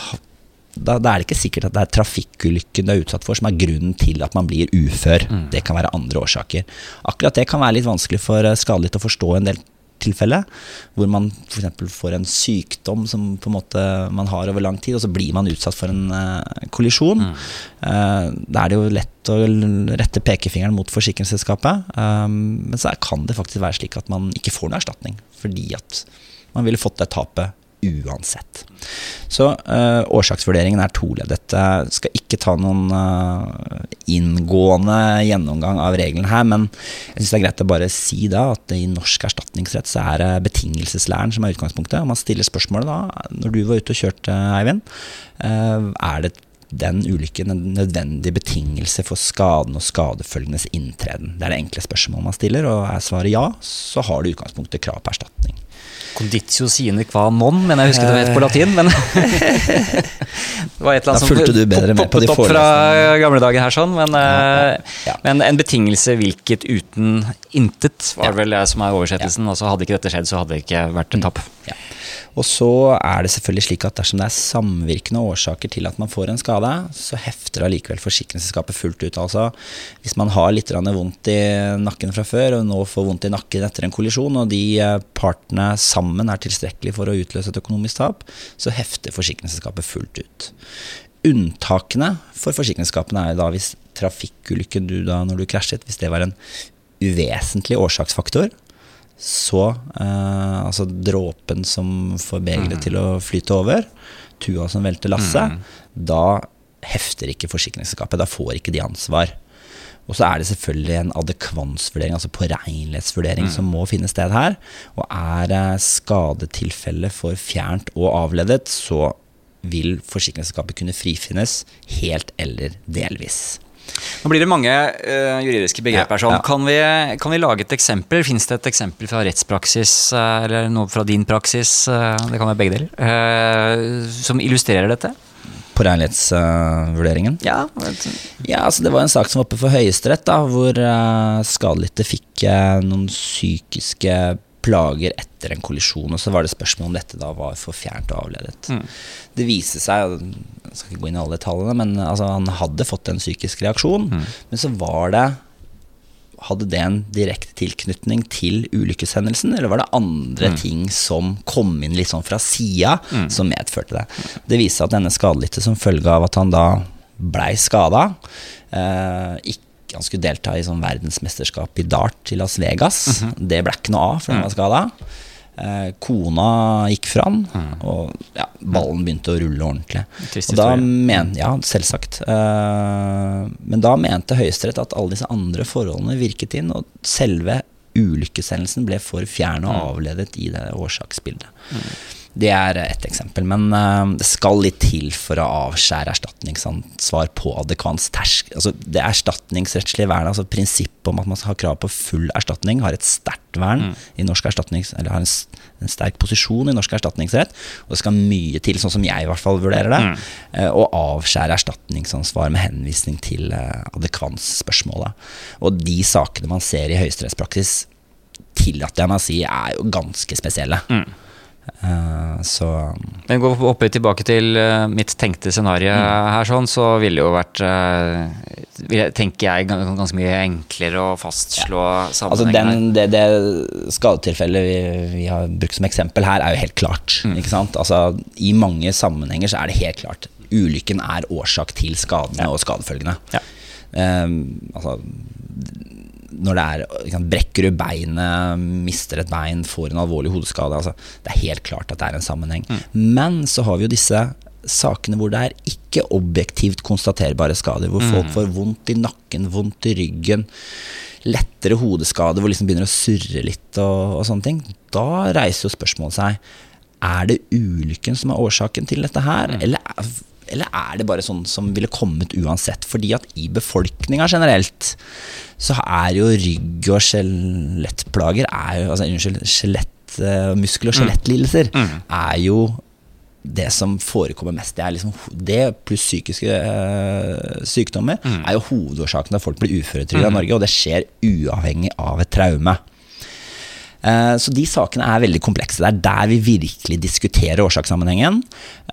da, da er det ikke sikkert at det er trafikkulykken du er utsatt for som er grunnen til at man blir ufør. Det kan være andre årsaker. Akkurat det kan være litt vanskelig for skadelig skadelidte å forstå en del tilfeller, hvor man f.eks. får en sykdom som på en måte man har over lang tid, og så blir man utsatt for en uh, kollisjon. Eh, da er det jo lett å rette pekefingeren mot forsikringsselskapet, Um, men så kan det faktisk være slik at man ikke får noe erstatning, fordi at man ville fått det tapet uansett. Så eh, årsaksvurderingen er toleddet. Jeg skal ikke ta noen eh, inngående gjennomgang av reglene her, men jeg syns det er greit å bare si da at i norsk erstatningsrett så er det betingelseslæren som er utgangspunktet. Og man stiller spørsmålet da, når du var ute og kjørte, Eivind, eh, er det den ulykken en nødvendig betingelse for skaden og skadefølgenes inntreden? Det er det enkle spørsmålet man stiller, og er svaret ja, så har du utgangspunktet krav på erstatning. Conditio sine qua non, men jeg husker det het på latin. Men det var et eller annet som du bedre med på de poppet opp fra gamle dager her, sånn. Men, ja, Ja. men en betingelse hvilket uten intet, var vel det som er oversettelsen. Altså Hadde ikke dette skjedd, så hadde det ikke vært en tap. Ja. Og så er det selvfølgelig slik at dersom det er samvirkende årsaker til at man får en skade, så hefter allikevel forsikringsselskapet fullt ut. Altså hvis man har litt vondt i nakken fra før, og nå får vondt i nakken etter en kollisjon, og de eh, partene sammen er tilstrekkelig for å utløse et økonomisk tap, så hefter forsikringsselskapet fullt ut. Unntakene for forsikringsselskapene er da hvis trafikkulykken du da når du krasjet, hvis det var en uvesentlig årsaksfaktor, så eh, altså dråpen som får begeret mm. til å flyte over, tua som velter lasset, mm. da hefter ikke forsikringsselskapet. Da får ikke de ansvar. Og så er det selvfølgelig en adekvansvurdering, altså påregnelighetsvurdering, mm. som må finne sted her. Og er skadetilfellet for fjernt og avledet, så vil forsikringsselskapet kunne frifinnes helt eller delvis. Nå blir det mange uh, juridiske begreper. Ja, sånn. ja. Kan, vi, kan, vi, lage et eksempel? Fins det et eksempel fra rettspraksis uh, eller noe fra din praksis, uh, det kan være begge deler, som illustrerer dette? På regnlighetsvurderingen? ja. ja altså det var en sak som var oppe for Høyesterett, hvor skadelidte fikk noen psykiske plager etter en kollisjon. Og så var det spørsmål om dette da var for fjernt og avledet. Mm. Det viser seg, jeg skal ikke gå inn i alle detaljene, men altså, han hadde fått en psykisk reaksjon. Mm. Men så var det hadde det en direkte tilknytning til ulykkeshendelsen, eller var det andre mm. ting som kom inn litt sånn fra sida, mm. som medførte det? Det viser at denne skadelidte som følge av at han da blei skada, eh, ikke han skulle delta i sånn verdensmesterskap i dart i Las Vegas. Mm -hmm. Det ble ikke noe av, for han var skada. Eh, kona gikk fram, mm. og ja, ballen begynte å rulle ordentlig. Og da men, ja, selvsagt. Eh, men da mente Høyesterett at alle disse andre forholdene virket inn, og selve ulykkeshendelsen ble for fjern og mm. avledet i det årsaksbildet. Mm. Det er ett eksempel. Men uh, det skal litt til for å avskjære erstatningsansvar på adekvans tersk. Altså, det erstatningsrettslige vernet, altså prinsippet om at man har krav på full erstatning, har et sterkt vern mm. i norsk erstatnings... Eller har en, en, sterk posisjon i norsk erstatningsrett. Og det skal mye til, sånn som jeg i hvert fall vurderer det, mm. uh, å avskjære erstatningsansvar med henvisning til uh, adekvansspørsmålet. Og de sakene man ser i høyesterettspraksis, tillater jeg meg å si, er jo ganske spesielle. Mm. Uh, så Men gå opp tilbake til uh, mitt tenkte scenario mm. her, sånn, så ville det jo vært uh, tenker jeg, ganske mye enklere å fastslå ja. sammenhengen. Altså det, det skadetilfellet vi, vi, har brukt som eksempel her, er jo helt klart. Mm. Ikke sant? Altså, I mange sammenhenger så er det helt klart. Ulykken er årsak til skadene ja. og skadefølgene. Ja. Um, altså når det er liksom, Brekker du beinet, mister et bein, får en alvorlig hodeskade altså, Det er helt klart at det er en sammenheng. Mm. Men så har vi jo disse sakene hvor det er ikke objektivt konstaterbare skader. Hvor mm. folk får vondt i nakken, vondt i ryggen, lettere hodeskade, hvor liksom begynner å surre litt og, og sånne ting. Da reiser jo spørsmålet seg er det ulykken som er årsaken til dette her, mm. eller eller er det bare sånn som ville kommet uansett? Fordi at i befolkninga generelt så er jo rygg- og skjelettplager altså, Unnskyld, skjelett, uh, muskel- og mm. skjelettlidelser mm. er jo det som forekommer mest. Det, liksom, det pluss psykiske uh, sykdommer mm. er jo hovedårsaken til at folk blir uføretrygda i mm. Norge, og det skjer uavhengig av et traume. Eh, så de sakene er veldig komplekse. Det er der vi virkelig diskuterer årsakssammenhengen.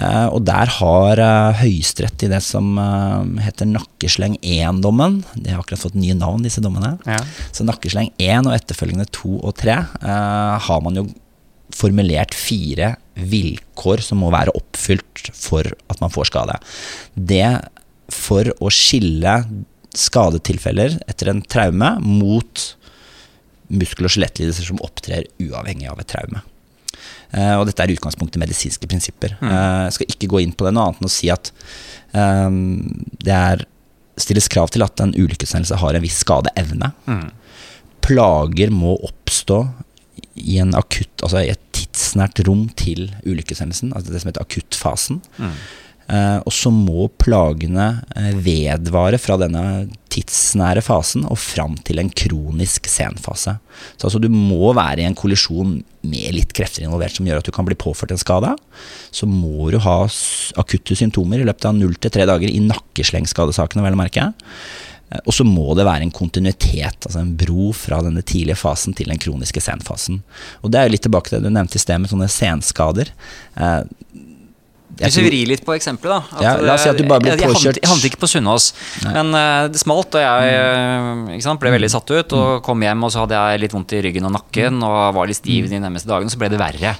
Eh, og der har eh, Høyesterett i det som heter Nakkesleng 1-dommen De har akkurat fått nye navn, disse dommene. Ja. Så Nakkesleng 1 og etterfølgende 2 og 3 har man jo formulert fire vilkår som må være oppfylt for at man får skade. Det for å skille skadetilfeller etter en traume mot muskel- og skjelettlidelser som opptrer uavhengig av et traume. Uh, og dette er utgangspunktet medisinske prinsipper. Mm. Uh, jeg skal ikke gå inn på det noe annet enn å si at um, det er, stilles krav til at en ulykkeshendelse har en viss skadeevne. Mm. Plager må oppstå i, en akutt, altså i et tidsnært rom til ulykkeshendelsen, altså det som heter akuttfasen. Mm. Uh, og så må plagene vedvare fra denne tidsnære fasen og fram til en kronisk senfase. Så altså du må være i en kollisjon med litt krefter involvert som gjør at du kan bli påført en skade. Så må du ha akutte symptomer i løpet av null til tre dager i nakkeslengskadesakene, vel å merke. Eh, Og så må det være en kontinuitet, altså en bro fra denne tidlige fasen til den kroniske senfasen. Og det er jo litt tilbake til det du nevnte i sted med sånne senskader. Eh, Hvis vi vrir litt på eksempelet, da. Ja, la oss si at du bare ble jeg, jeg, påkjørt. jeg havnet ikke på Sunnaas, men uh, det smalt, og jeg ikke sant, ble veldig satt ut. Og kom hjem, og så hadde jeg litt vondt i ryggen og nakken og var litt stiv de nærmeste dagene. Så ble det verre.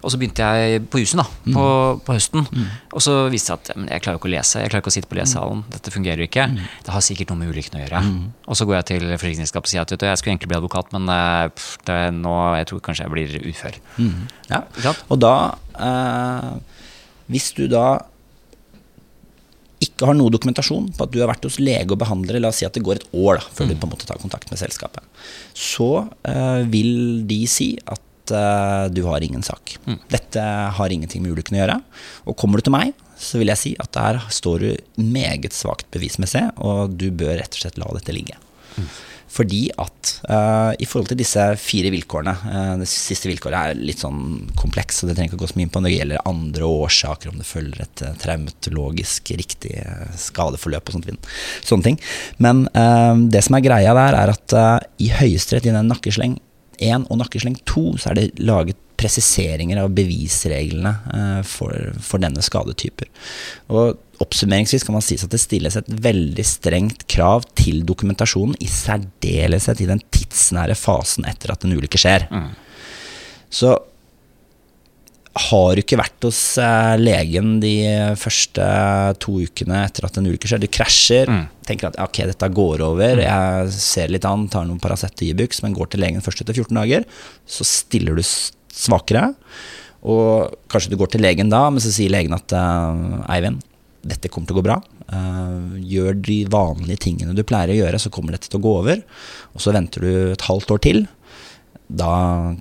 Og så begynte jeg på jusen da, på, på høsten. Og så viste det seg at men jeg klarer ikke å lese. Jeg klarer ikke å sitte på lesesalen. Dette fungerer ikke. Det har sikkert noe med ulykken å gjøre. Og så går jeg til forsikringsselskapet og sier at jeg skulle egentlig bli advokat, men eh, pff, det, nå, jeg tror kanskje jeg blir ufør. Ja. Og da eh, Hvis du da ikke har noe dokumentasjon på at du har vært hos lege og behandlere, la oss si at det går et år da, før du på en måte tar kontakt med selskapet, så uh, vil de si at eh, du har ingen sak. Dette har ingenting med ulykken å gjøre. Og kommer du til meg, så vil jeg si at der står du meget svakt bevismessig, og du bør rett og slett la dette ligge. Fordi at uh, i forhold til disse fire vilkårene uh, Det siste vilkåret er litt sånn kompleks, så det trenger ikke å gå så mye inn på. Det gjelder andre årsaker, om det følger et uh, traumatologisk riktig skadeforløp og sånt, sånne ting. Men det som er greia der, er at i Høyesterett, i den nakkesleng 1 og nakkesleng 2, så er det laget presiseringer av bevisreglene eh, for, for denne skadetyper. Og Oppsummeringsvis kan man si at det stilles et veldig strengt krav til dokumentasjonen, i særdeleshet i den tidsnære fasen etter at en ulykke skjer. Så har du ikke vært hos eh, legen de første to ukene etter at en ulykke skjer, du krasjer, tenker at ok, dette går over, jeg ser litt an, tar noen Paracet og Ibux, men går til legen først etter 14 dager, så stiller du svakere. Og kanskje du går til legen da, men så sier legen at eh, Eivind, dette kommer til å gå bra. Eh, gjør de vanlige tingene du pleier å gjøre, så kommer dette til å gå over. Og så venter du et halvt år til. Da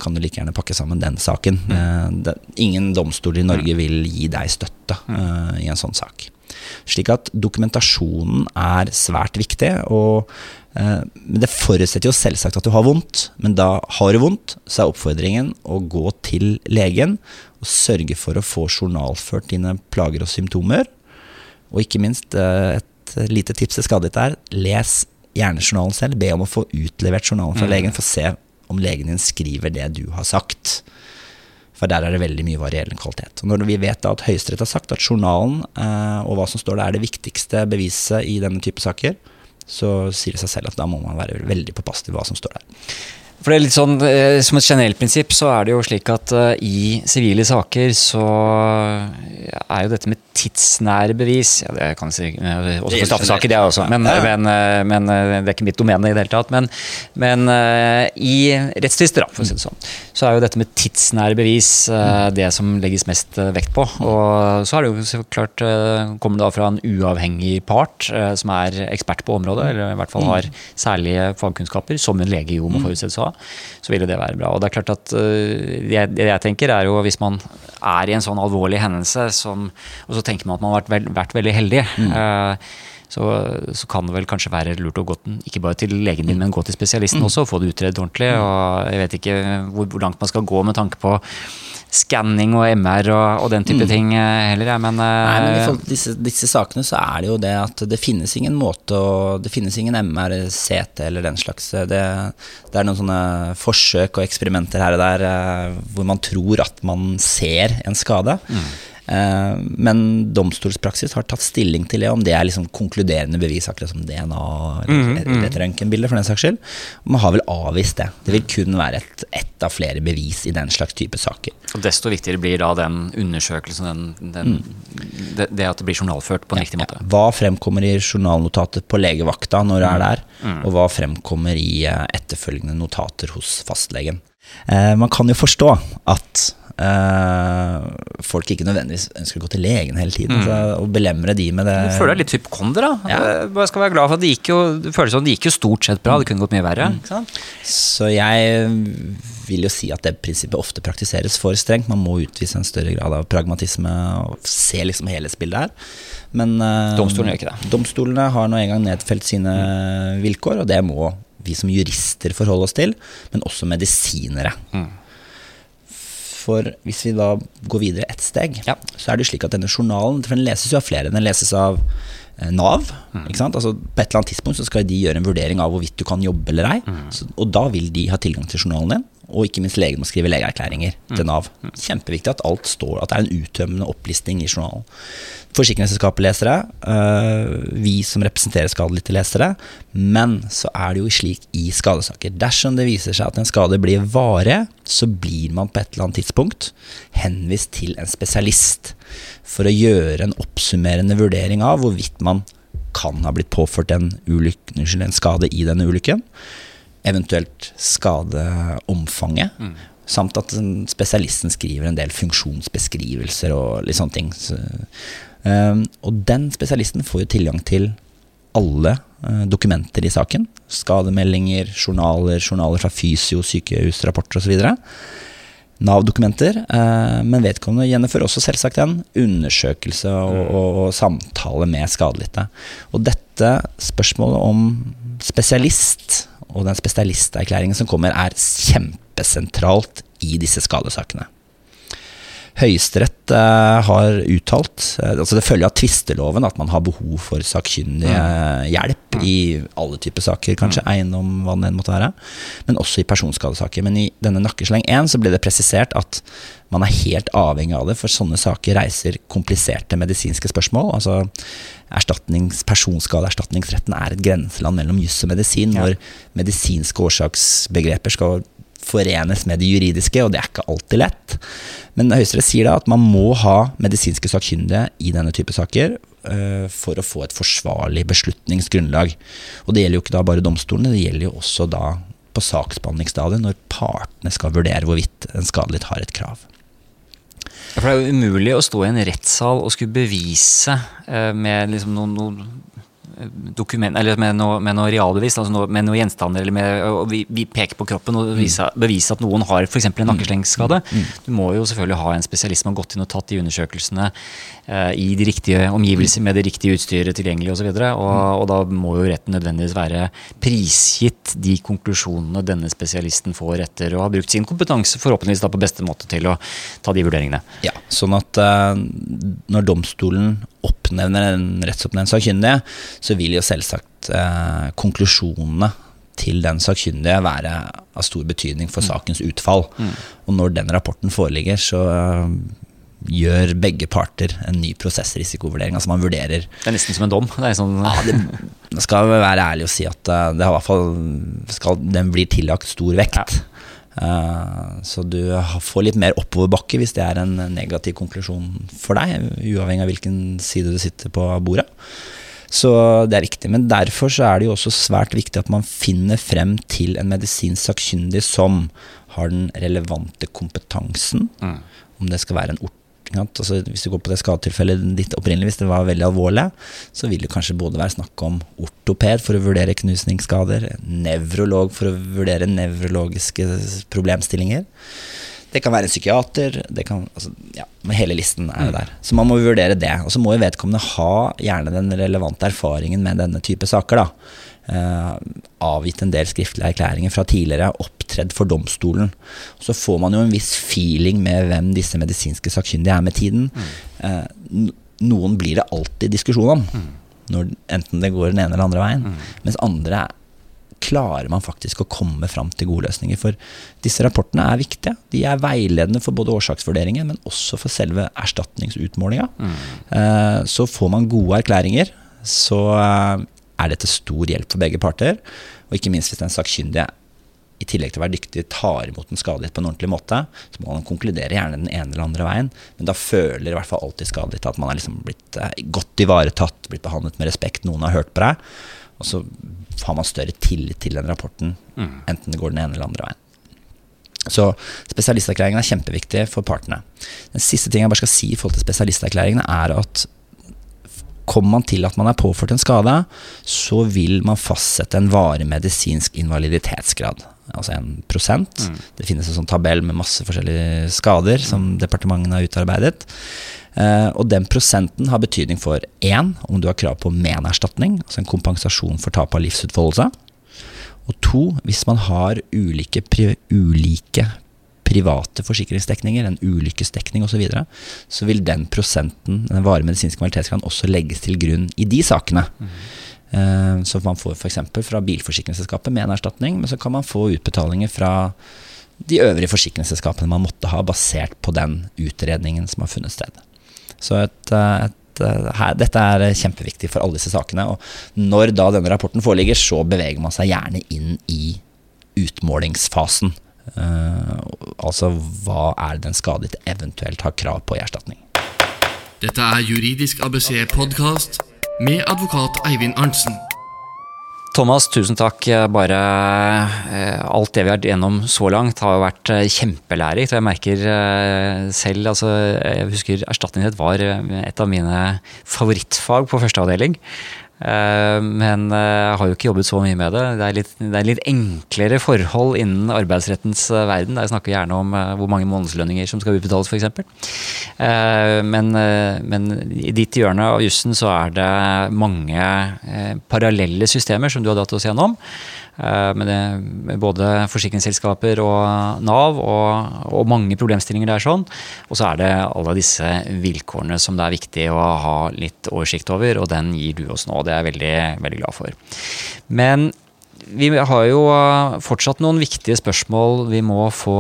kan du like gjerne pakke sammen den saken. Mm. det, ingen domstol i Norge vil gi deg støtte eh, i en sånn sak. Slik at dokumentasjonen er svært viktig. og eh, men Det forutsetter jo selvsagt at du har vondt, men da har du vondt, så er oppfordringen å gå til legen og sørge for å få journalført dine plager og symptomer. Og ikke minst, eh, et lite tips til skadet er, les hjernejournalen selv. Be om å få utlevert journalen fra legen, for å se om legen din skriver det du har sagt. For der er det veldig mye varierende kvalitet. Og når vi vet at Høyesterett har sagt at journalen eh, og hva som står der er det viktigste beviset i denne type saker, så sier det seg selv at da må man være veldig påpasselig hva som står der. For det er litt sånn, eh, Som et generelt prinsipp så er det jo slik at eh, i sivile saker så er jo dette med tidsnære bevis ja, Det kan si eh, også for straffesaker, det også. Men, men, eh, men eh, det er ikke mitt domene i det hele tatt. Men, men eh, i rettstvister, for å si det sånn, så er jo dette med tidsnære bevis eh, det som legges mest eh, vekt på. Og så er det jo så klart eh, kommer det da fra en uavhengig part eh, som er ekspert på området, eller i hvert fall har særlige fagkunnskaper, som en lege jo må forutsettes å ha, så ville det være bra. Og det er klart at eh, det, jeg tenker er jo hvis man er i en sånn alvorlig hendelse, som, og så tenker man at man har vært, vært veldig heldig, eh, så, så kan det vel kanskje være lurt å gå den, ikke bare til legen din, men gå til spesialisten også og få det utredet ordentlig. Og jeg vet ikke hvor, hvor langt man skal gå med tanke på skanning og MR og, og den type ting eh, heller, jeg, men, eh, Nei, men i forhold til disse, disse sakene så er det jo det at det finnes ingen måte å Det finnes ingen MR, CT eller den slags. Det, det er noen sånne forsøk og eksperimenter her og der eh, hvor man tror at man ser en skade. Eh, Men domstolspraksis har tatt stilling til det, om det er liksom konkluderende bevis, akkurat som DNA eller, mm, et røntgenbilde, for den saks skyld. Man har vel avvist det. Det vil kun være et, av flere bevis i den slags type saker. Og desto viktigere blir da den undersøkelsen, den, den, det, det at det blir journalført på en riktig måte. Hva fremkommer i journalnotatet på legevakta når du er der, og hva fremkommer i eh, etterfølgende notater hos fastlegen. Eh, man kan jo forstå at eh, folk ikke nødvendigvis ønsker å gå til legen hele tiden, så, og belemre de med det. Du føler deg litt hypokonder, da. Ja. Jeg Bare skal være glad for at det gikk jo Det føles som det gikk jo stort sett bra. Det kunne gått mye verre. Sant? Så jeg vil jo si at det prinsippet ofte praktiseres for strengt. Man må utvise en større grad av pragmatisme og se liksom helhetsbildet her. Men eh, Domstolene gjør ikke det. Domstolene har nå engang nedfelt sine vilkår, og det må vi som jurister forholde oss til, men også medisinere. For hvis vi da går videre ett steg, Ja. så er det slik at denne journalen for Den leses jo av flere. Den leses av eh, Nav. Ikke sant? Altså På et eller annet tidspunkt så skal de gjøre en vurdering av hvorvidt du kan jobbe eller ei. Så, og da vil de ha tilgang til journalen din. Og ikke minst legen må skrive legeerklæringer til Nav. Kjempeviktig at alt står, at det er en uttømmende opplisting i journalen. Forsikringsselskapet leser det, øh, vi som representerer skadelidte leser det. Men så er det jo slik i skadesaker. Dersom det viser seg at en skade blir varig, så blir man på et eller annet tidspunkt henvist til en spesialist for å gjøre en oppsummerende vurdering av hvorvidt man kan ha blitt påført en, ulykke, unnskyld, en skade i denne ulykken eventuelt skadeomfanget. Samt at spesialisten skriver en del funksjonsbeskrivelser og litt sånne ting. Så, og den spesialisten får jo tilgang til alle eh, dokumenter i saken. Skademeldinger, journaler, journaler fra fysio, sykehusrapporter osv. Nav-dokumenter, eh, men vedkommende gjennomfører også selvsagt en undersøkelse og, og, og samtale med skadelidte. Og dette spørsmålet om spesialist og den spesialisterklæringen som kommer, er kjempesentralt i disse skadesakene. Høyesterett eh, har uttalt eh, altså Det følger av tvisteloven at man har behov for sakkyndig eh, hjelp i alle typer saker, kanskje eiendom, hva det enn måtte være, men også i personskadesaker. Men i denne Nakkesleng 1 så ble det presisert at man er helt avhengig av det, for sånne saker reiser kompliserte medisinske spørsmål. altså erstatnings, Personskadeerstatningsretten er et grenseland mellom juss og medisin, Ja. hvor medisinske årsaksbegreper skal forenes med det juridiske, og det er ikke alltid lett. Men Høyesterett sier da at man må ha medisinske sakkyndige i denne type saker uh, for å få et forsvarlig beslutningsgrunnlag. Og det gjelder jo ikke da bare domstolene, det gjelder jo også da på saksbehandlingsstadiet, når partene skal vurdere hvorvidt en skadelidt har et krav. For det er jo umulig å stå i en rettssal og skulle bevise uh, med liksom noen, noen dokument, eller med noe, med noe realbevis, altså noe, med noen gjenstander, eller med, og vi, vi peker på kroppen og vise, beviser at noen har f.eks. en nakkeslengskade. Du må jo selvfølgelig ha en spesialist som har gått inn og tatt de undersøkelsene eh, i de riktige omgivelser med det riktige utstyret tilgjengelig osv. Og, så og, og da må jo retten nødvendigvis være prisgitt de konklusjonene denne spesialisten får etter å ha brukt sin kompetanse forhåpentligvis da på beste måte til å ta de vurderingene. Ja, sånn at eh, når domstolen oppnevner en rettsoppnevnt sakkyndige, så vil jo selvsagt eh, konklusjonene til den sakkyndige være av stor betydning for sakens utfall. Og når den rapporten foreligger, så eh, gjør begge parter en ny prosessrisikovurdering. Altså man vurderer Det er nesten som en dom. Det sånn, det skal være ærlig å si at eh, det i hvert fall skal, den blir tillagt stor vekt. Eh, så du får litt mer oppoverbakke hvis det er en negativ konklusjon for deg, uavhengig av hvilken side du sitter på bordet. Så det er viktig. Men derfor så er det jo også svært viktig at man finner frem til en medisinsk sakkyndig som har den relevante kompetansen. Om det skal være en ort? Altså, Hvis du går på det skadetilfellet ditt opprinnelig, hvis det var veldig alvorlig, så vil det kanskje både være snakk om ortoped for å vurdere knusningsskader, nevrolog for å vurdere nevrologiske problemstillinger. Det kan være en psykiater. Det kan, altså, ja, hele listen er det der. Så man må vurdere det. Og så må jo vedkommende ha gjerne den relevante erfaringen med denne type saker. da. Eh, avgitt en del skriftlige erklæringer fra tidligere, opptredd for domstolen. Så får man jo en viss feeling med hvem disse medisinske sakkyndige er med tiden. Mm. noen blir det alltid diskusjon om, når, enten det går den ene eller andre veien. Mens andre klarer man faktisk å komme fram til gode løsninger. For disse rapportene er viktige. De er veiledende for både årsaksvurderingen, men også for selve erstatningsutmålinga. Eh, Så får man gode erklæringer, så eh, er det til stor hjelp for begge parter. Og ikke minst hvis den sakkyndige i tillegg til å være dyktig tar imot en skadelidte på en ordentlig måte, så må man konkludere gjerne den ene eller andre veien, men da føler i hvert fall alltid skadelidte at man er liksom blitt eh, godt ivaretatt, blitt behandlet med respekt, noen har hørt på deg, og så har man større tillit til den rapporten, enten det går den ene eller andre veien. Så spesialisterklæringen er kjempeviktig for partene. Den siste ting jeg bare skal si i forhold til spesialisterklæringene, er at kommer man til at man er påført en skade, så vil man fastsette en varig medisinsk invaliditetsgrad. Altså en prosent. Det finnes en sånn tabell med masse forskjellige skader som departementene har utarbeidet. Uh, og den prosenten har betydning for én, om du har krav på menerstatning, altså en kompensasjon for tap av livsutfoldelse. Og to, hvis man har ulike, pri ulike private forsikringsdekninger, en ulykkesdekning osv., så, videre, så vil den prosenten, den varige medisinske kvalitetsgraden, også legges til grunn i de sakene. Mm. Så man får f.eks. fra bilforsikringsselskapet med en erstatning, men så kan man få utbetalinger fra de øvrige forsikringsselskapene man måtte ha, basert på den utredningen som har funnet sted. Så et, eh, et, her, dette er kjempeviktig for alle disse sakene. Og når da denne rapporten foreligger, så beveger man seg gjerne inn i utmålingsfasen. Uh, altså hva er det den skadet eventuelt har krav på i erstatning. Dette er Juridisk ABC-podkast med advokat Eivind Arntzen. Thomas, tusen takk. Bare eh, alt det vi har vært gjennom så langt har vært eh, kjempelærerikt. Og jeg merker selv altså, Jeg husker erstatningsrett var et av mine favorittfag på første avdeling. Eh, men jeg eh, har jo ikke jobbet så mye med det. Det er, litt, det er litt enklere forhold innen arbeidsrettens eh, verden. Der snakker gjerne om hvor mange månedslønninger som skal utbetales, f.eks. Men, men i ditt hjørne av jussen så er det mange parallelle systemer som du har dratt oss gjennom. Eh, med, både forsikringsselskaper og Nav, og, og, mange problemstillinger der. sånn. Og så er det alle disse vilkårene som det er viktig å ha litt oversikt over, og den gir du oss nå. Det er jeg veldig, veldig glad for. Men vi har jo eh, fortsatt noen viktige spørsmål vi må få,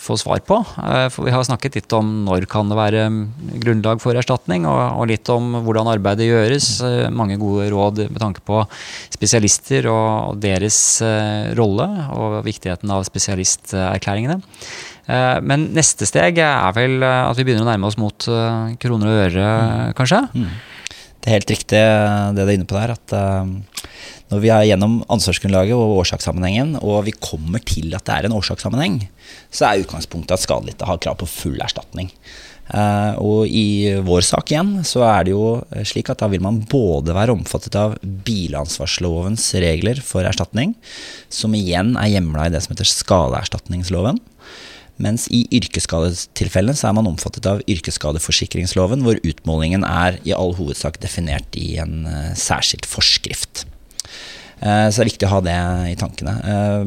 få, svar på. Eh, for vi har snakket litt om når kan det være grunnlag for erstatning, og, og, litt om hvordan arbeidet gjøres. Eh, mange gode råd med tanke på spesialister og, deres rolle, og viktigheten av spesialisterklæringene. Men neste steg er vel at vi begynner å nærme oss mot kroner og øre, kanskje? Mm. Det er helt riktig det du er inne på der. at når vi er gjennom ansvarsgrunnlaget og årsakssammenhengen, og vi kommer til at det er en årsakssammenheng, så er utgangspunktet at skadelidte har krav på full erstatning. Uh, og i vår sak igjen, så er det jo slik at da vil man både være omfattet av bilansvarslovens regler for erstatning, som igjen er hjemla i det som heter skadeerstatningsloven. Mens i yrkesskadetilfellene så er man omfattet av yrkesskadeforsikringsloven, hvor utmålingen er i all hovedsak definert i en uh, særskilt forskrift. Eh, så det er viktig å ha det i tankene. Eh,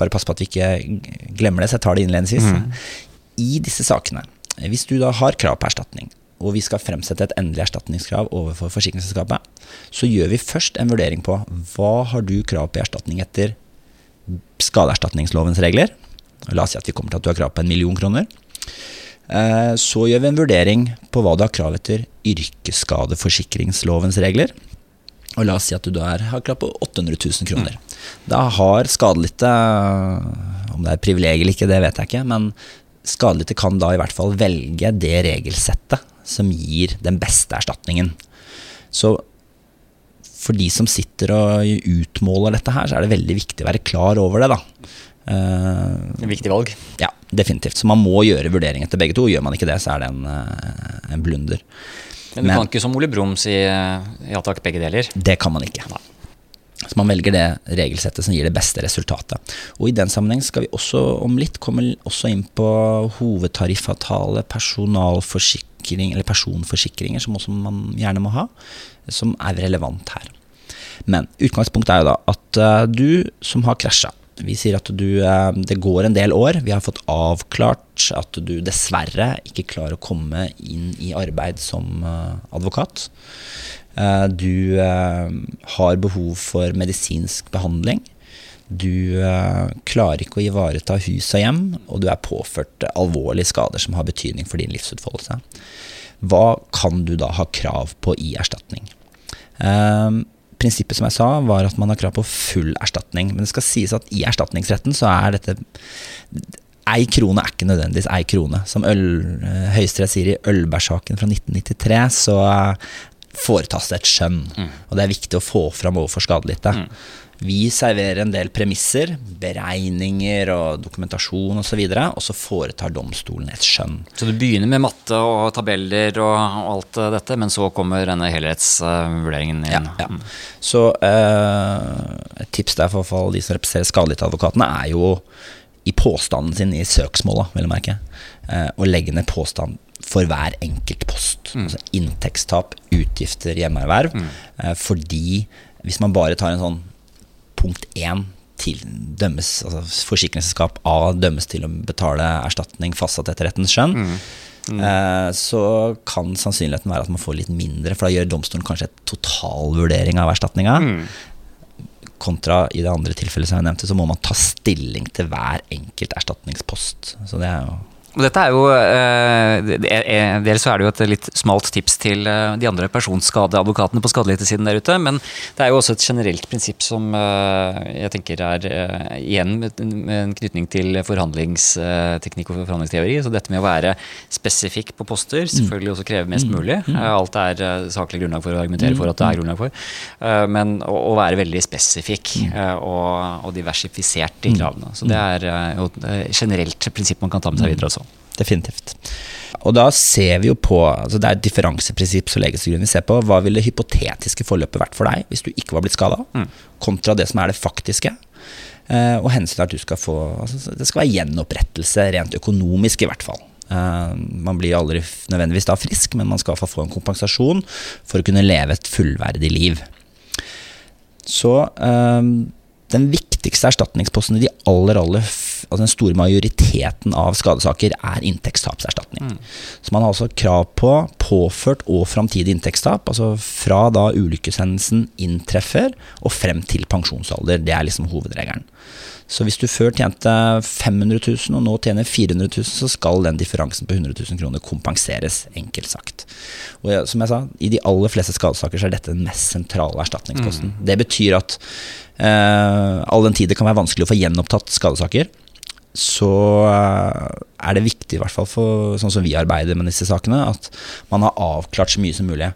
bare pass på at vi ikke glemmer det, så jeg tar det innledningsvis. Mm. I disse sakene, hvis du da har krav på erstatning, og vi skal fremsette et endelig erstatningskrav overfor forsikringsselskapet, så gjør vi først en vurdering på hva har du krav på erstatning etter skadeerstatningslovens regler. La oss si at vi kommer til at du har krav på en million kroner. Eh, så gjør vi en vurdering på hva du har krav etter yrkesskadeforsikringslovens regler. Og la oss si at du da har krav på 800 000 kroner. Mm. Da har skadelidte, om det er privilegium eller ikke, det vet jeg ikke, men skadelidte kan da i hvert fall velge det regelsettet som gir den beste erstatningen. Så for de som sitter og utmåler dette her, så er det veldig viktig å være klar over det, da. Uh, viktig valg. Ja, definitivt. Så man må gjøre vurdering etter begge to. Gjør man ikke det, så er det en, eh, en blunder. Men du Men, kan ikke som Ole Brumm si eh, ja takk, begge deler? Det kan man ikke. Nei. Så man velger det regelsettet som gir det beste resultatet. Og i den sammenheng skal vi også om litt komme også inn på hovedtariffavtale, personalforsikring eller personforsikringer, som også man gjerne må ha, som er relevant her. Men utgangspunktet er jo da at uh, du som har krasja, vi sier at du, eh, det går en del år. Vi har fått avklart at du dessverre ikke klarer å komme inn i arbeid som eh, advokat. Eh, du har behov for medisinsk behandling. Du klarer ikke å ivareta hus og hjem, og du er påført alvorlige skader som har betydning for din livsutfoldelse. Hva kan du da ha krav på i erstatning? Prinsippet som jeg sa, var at man har krav på full erstatning. Men det skal sies at i erstatningsretten så er dette Ei krone er ikke nødvendigvis ei krone. Som eh, Høyesterett sier i Ølberg-saken fra 1993, så foretas det et skjønn. Mm. Og det er viktig å få fram overfor skadelidte. Mm. Vi serverer en del premisser, beregninger og dokumentasjon osv., og, så videre, og så foretar domstolen et skjønn. Så du begynner med matte og tabeller og, alt dette, men så kommer denne helhetsvurderingen inn? Ja. ja. Mm. Så eh, et tips der for, de som representerer skadelidteadvokatene, er jo i påstanden sin i søksmålet, vil jeg merke, eh, å legge ned påstand for hver enkelt post. Mm. Altså inntektstap, utgifter, hjemmeerverv. Mm. Eh, fordi hvis man bare tar en sånn punkt 1 til, dømmes, altså forsikringsselskap A dømmes til å betale erstatning fastsatt etter rettens skjønn, eh, så kan sannsynligheten være at man får litt mindre, for da gjør domstolen kanskje et totalvurdering av erstatninga. Kontra i det andre tilfellet som jeg nevnte, så må man ta stilling til hver enkelt erstatningspost. Så det er jo Og dette er jo eh, er- Dels er det jo et litt smalt tips til eh, de andre personskadeadvokatene på skadelidtesiden der ute, men det er jo også et generelt prinsipp som eh, jeg tenker er eh, igjen med en knytning til forhandlingsteknikk og forhandlingsteori. Så dette med å være spesifikk på poster, selvfølgelig også kreve mest mulig. Eh, Alt er eh, saklig grunnlag for å argumentere for at det er grunnlag for, Eh, men å, å være veldig spesifikk eh, og, og diversifisert i kravene. Så det er eh, jo et eh, generelt prinsipp man kan ta med seg videre også. Definitivt. Og da ser vi jo på altså Det er et differanseprinsipp som legges til grunn. Vi ser på hva ville det hypotetiske forløpet vært for deg hvis du ikke var blitt skada, kontra det som er det faktiske. Eh, og hensynet at du skal få altså, Det skal være gjenopprettelse, rent økonomisk i hvert fall. Eh, man blir aldri nødvendigvis da frisk, men man skal få en kompensasjon for å kunne leve et fullverdig liv. Så eh, den viktigste erstatningsposten i de aller, aller altså den store majoriteten av skadesaker er inntektstapserstatning. Så man har altså krav på påført og framtidig inntektstap, altså fra da ulykkeshendelsen inntreffer og frem til pensjonsalder. Det er liksom hovedregelen. Så hvis du før tjente 500 000 og nå tjener 400 000, så skal den differansen på 100 000 kroner kompenseres, enkelt sagt. Og som jeg sa, i de aller fleste skadesaker så er dette den mest sentrale erstatningsposten. Det betyr at eh, all den tid det kan være vanskelig å få gjenopptatt skadesaker, så eh, er det viktig, i hvert fall for sånn som vi arbeider med disse sakene, at man har avklart så mye som mulig.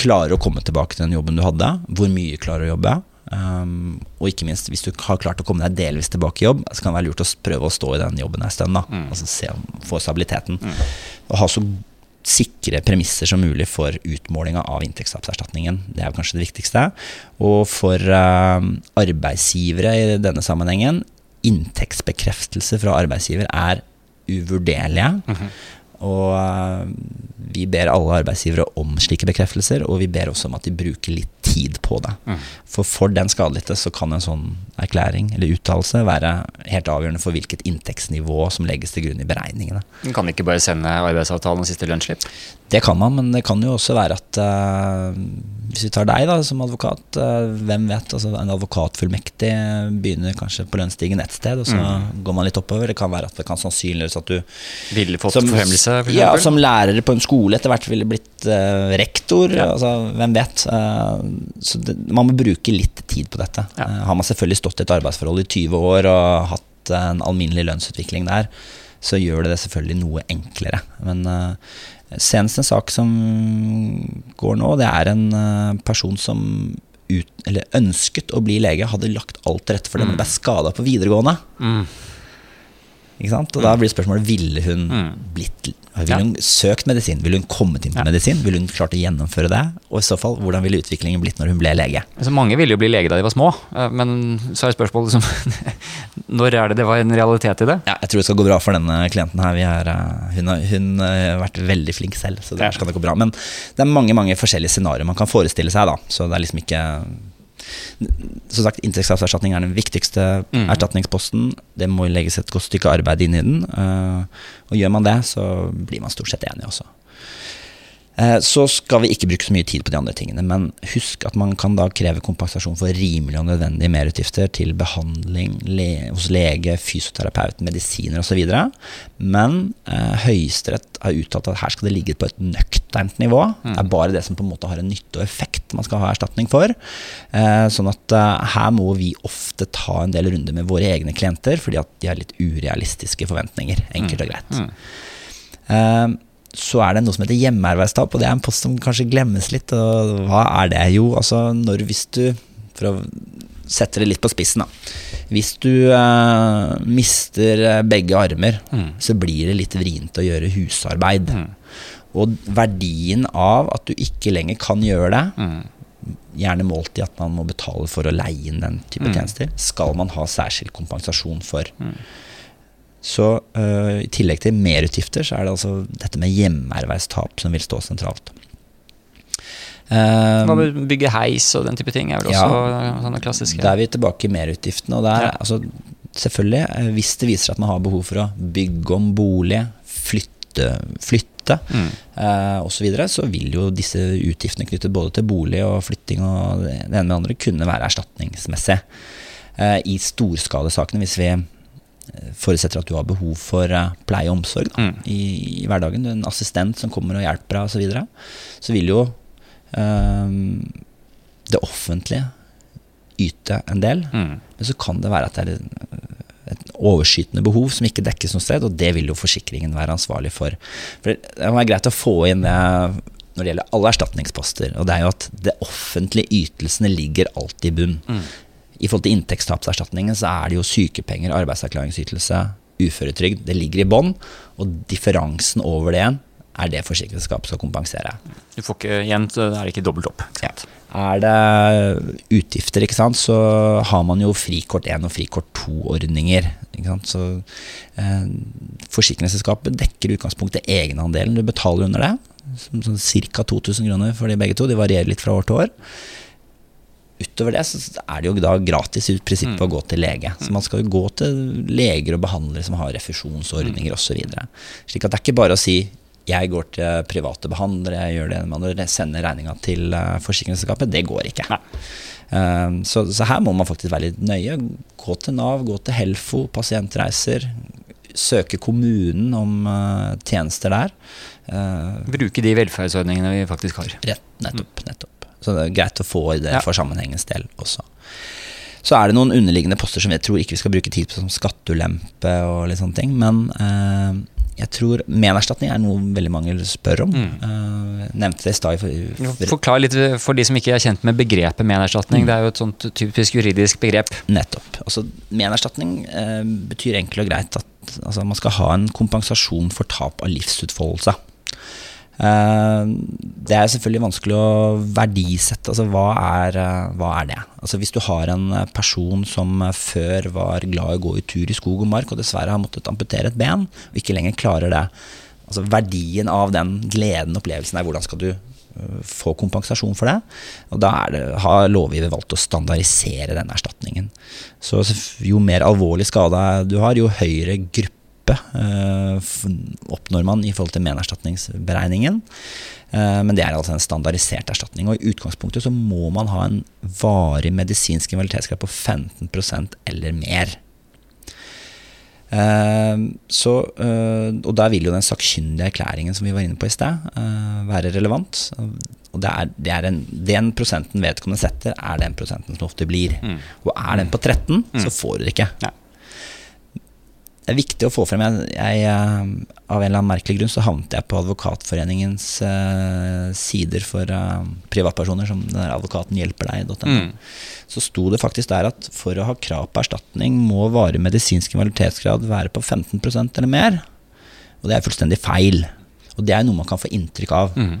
Klarer å komme tilbake til den jobben du hadde, hvor mye klarer å jobbe. Um, og ikke minst, hvis du har klart å komme deg delvis tilbake i jobb, så kan det være lurt å prøve å stå i den jobben en stund. da Altså se Få stabiliteten. Og ha så sikre premisser som mulig for utmålinga av inntektstapserstatningen. Det er kanskje det viktigste. Og for uh, arbeidsgivere i denne sammenhengen, inntektsbekreftelse fra arbeidsgiver er uvurderlige. Og uh, vi ber alle arbeidsgivere om slike bekreftelser, og vi ber også om at de bruker litt tid på det. For for den skadelidte så kan en sånn erklæring eller uttalelse være helt avgjørende for hvilket inntektsnivå som legges til grunn i beregningene. Man kan ikke bare sende arbeidsavtalen og siste lønnsslipp. Det kan man, men det kan jo også være at uh, hvis vi tar deg da som advokat, uh, hvem vet, altså en advokatfullmektig begynner kanskje på lønnsstigen ett sted, og så går man litt oppover. Det kan være at det kan sannsynliggjøres at du Ville fått forfremmelse, for ja, som lærer på en skole etter hvert ville blitt uh, rektor. Altså, hvem vet. Uh, så det, man må bruke litt tid på dette. Ja. Uh, har man selvfølgelig stått i et arbeidsforhold i 20 år og hatt en alminnelig lønnsutvikling der, så gjør det det selvfølgelig noe enklere. Men senest en sak som går nå, det er en person som ut, eller ønsket å bli lege, hadde lagt alt til rette for det, men ble skada på videregående. Mm. Ikke sant? Og da blir spørsmålet ville hun blitt Ville hun søkt medisin? Ville hun kommet inn til medisin? Ville hun klart å gjennomføre det? Og i så fall, hvordan ville utviklingen blitt når hun ble lege? Altså, mange ville jo bli lege da de var små, eh, men så er spørsmålet liksom Når er det det var en realitet i det? Ja, jeg tror det skal gå bra for denne klienten her. Vi er, eh, hun, har, hun eh, har vært veldig flink selv, så det skal det gå bra. Men det er mange mange forskjellige scenarioer man kan forestille seg, da. Så det er liksom ikke Som sagt, inntektstapserstatning er den viktigste Mm. erstatningsposten. Det må legges et godt stykke arbeid inn i den. eh, og gjør man det, så blir man stort sett enig også. Eh, Så skal vi ikke bruke så mye tid på de andre tingene, men husk at man kan da kreve kompensasjon for rimelige og nødvendige merutgifter til behandling le hos lege, fysioterapeut, medisiner osv. Men eh, Høyesterett har uttalt at her skal det ligge på et nøkternt nivå. Det er bare det som på en måte har en nytte og effekt man skal ha erstatning for. Eh, sånn at eh, her må vi ofte ta en del runder med våre egne klienter, fordi at de har litt urealistiske forventninger, enkelt og greit. Eh, så er det noe som heter hjemmearbeidstap, og det er en post som kanskje glemmes litt. Og hva er det? Jo, altså når hvis du For å sette det litt på spissen, da. Hvis du eh, mister eh, begge armer, så blir det litt vrient å gjøre husarbeid. Og verdien av at du ikke lenger kan gjøre det, gjerne målt i at man må betale for å leie inn den type tjenester, skal man ha særskilt kompensasjon for. Så uh, i tillegg til merutgifter, så er det altså dette med hjemmerveistap som vil stå sentralt. Eh, Hva med bygge heis og den type ting? er vel Ja. også sånne klassiske Da er vi tilbake i merutgiftene. Og der, Ja. altså, selvfølgelig, eh, hvis det viser seg at man har behov for å bygge om bolig, flytte, flytte Mm. uh, osv., så, videre, så vil jo disse utgiftene knyttet både til bolig og flytting og det ene med det andre kunne være erstatningsmessig. Uh, I storskadesakene, hvis vi eh, forutsetter at du har behov for eh, pleie og omsorg da, Mm. i, i hverdagen, du er en assistent som kommer og hjelper deg osv., så, videre, så vil jo um, det offentlige yte en del. Mm. Men så kan det være at det er et overskytende behov som ikke dekkes noe sted, og det vil jo forsikringen være ansvarlig for. For Det kan være greit å få inn det når det gjelder alle erstatningsposter, og det er jo at det offentlige ytelsene ligger alltid i bunn. Mm. I forhold til inntektstapserstatningen så er det jo sykepenger, arbeidsavklaringsytelse, uføretrygd. Det ligger i bånn, og differansen over det igjen er det forsikringsselskapet skal kompensere. Du får ikke igjen, så er det ikke dobbelt opp. Ja. Er det utgifter, ikke sant, så har man jo frikort 1 og frikort 2-ordninger. Ikke sant? Så eh, Forsikringsselskapet dekker i utgangspunktet egenandelen du betaler under det. Som, sånn Ca. 2000 kroner for de begge to. De varierer litt fra år til år. Utover det så er det jo da gratis i prinsippet å gå til lege. Så man skal jo gå til leger og behandlere som har refusjonsordninger osv. Slik at det er ikke bare å si jeg går til private behandlere, jeg gjør det man sender regninga til eh, forsikringsselskapet. Det går ikke. Eh, Så, så her må man faktisk være litt nøye. Gå til Nav, gå til Helfo, pasientreiser. Søke kommunen om eh, tjenester der. Bruke de velferdsordningene vi faktisk har. Rett, nettopp, nettopp. Så det er greit å få i det Ja. for sammenhengens del også. Så er det noen underliggende poster som jeg tror ikke vi skal bruke tid på, som skatteulempe og litt sånne ting. Men eh, jeg tror menerstatning er noe veldig mange spør om. Eh, jeg nevnte det i stad. for- Forklar litt for de som ikke er kjent med begrepet menerstatning. Det er jo et sånt typisk juridisk begrep. Nettopp. Altså, menerstatning eh, betyr enkelt og greit at altså, man skal ha en kompensasjon for tap av livsutfoldelse. Eh, det er selvfølgelig vanskelig å verdisette. Altså, hva, er, eh, hva er det? Altså, hvis du har en eh, person som før var glad i å gå i tur i skog og mark, og dessverre har måttet amputere et ben, og ikke lenger klarer det. Altså, verdien av den gleden opplevelsen er hvordan skal du få kompensasjon for det. Og da det, har lovgiver valgt å standardisere den erstatningen. Så jo mer alvorlig skade du har, jo høyere gruppe eh, oppnår man i forhold til menerstatningsberegningen. Eh, men det er altså en standardisert erstatning. Og i utgangspunktet så må man ha en varig medisinsk invaliditetsgrad på 15% eller mer. Eh, så, eh, og da vil jo den sakkyndige erklæringen som vi var inne på i sted, være relevant. Og det er, det er en, den prosenten vedkommende setter, er den prosenten som ofte blir. Og er den på 13, så får du det ikke. Ja. Det er viktig å få frem. Jeg, jeg, eh, av en eller annen merkelig grunn så havnet jeg på Advokatforeningens uh, sider for uh, privatpersoner, som den der advokaten hjelper deg.no. Mm. Så sto det faktisk der at for å ha krav på erstatning må varig medisinsk invaliditetsgrad være på 15% eller mer. Og det er fullstendig feil. Og det er noe man kan få inntrykk av. Mm.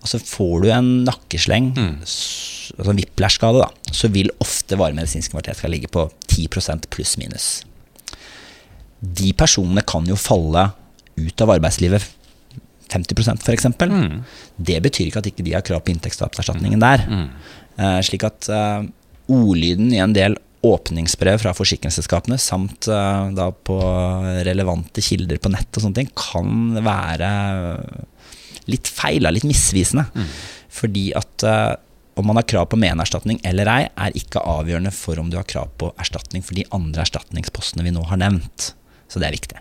Altså Får du en nakkesleng, mm. altså en whiplash-skade, så vil ofte varig medisinsk invaliditetsgrad ligge på 10% pluss-minus. De personene kan jo falle ut av arbeidslivet 50% f.eks. Mm. Det betyr ikke at ikke de har krav på inntektstapserstatningen der. Eh, slik at eh, ordlyden i en del åpningsbrev fra forsikringsselskapene, samt eh, da på relevante kilder på nett og sånne ting, kan være litt feil, litt misvisende. Fordi at om man har krav på menerstatning eller ei, er ikke avgjørende for om du har krav på erstatning for de andre erstatningspostene vi nå har nevnt. Så det er viktig.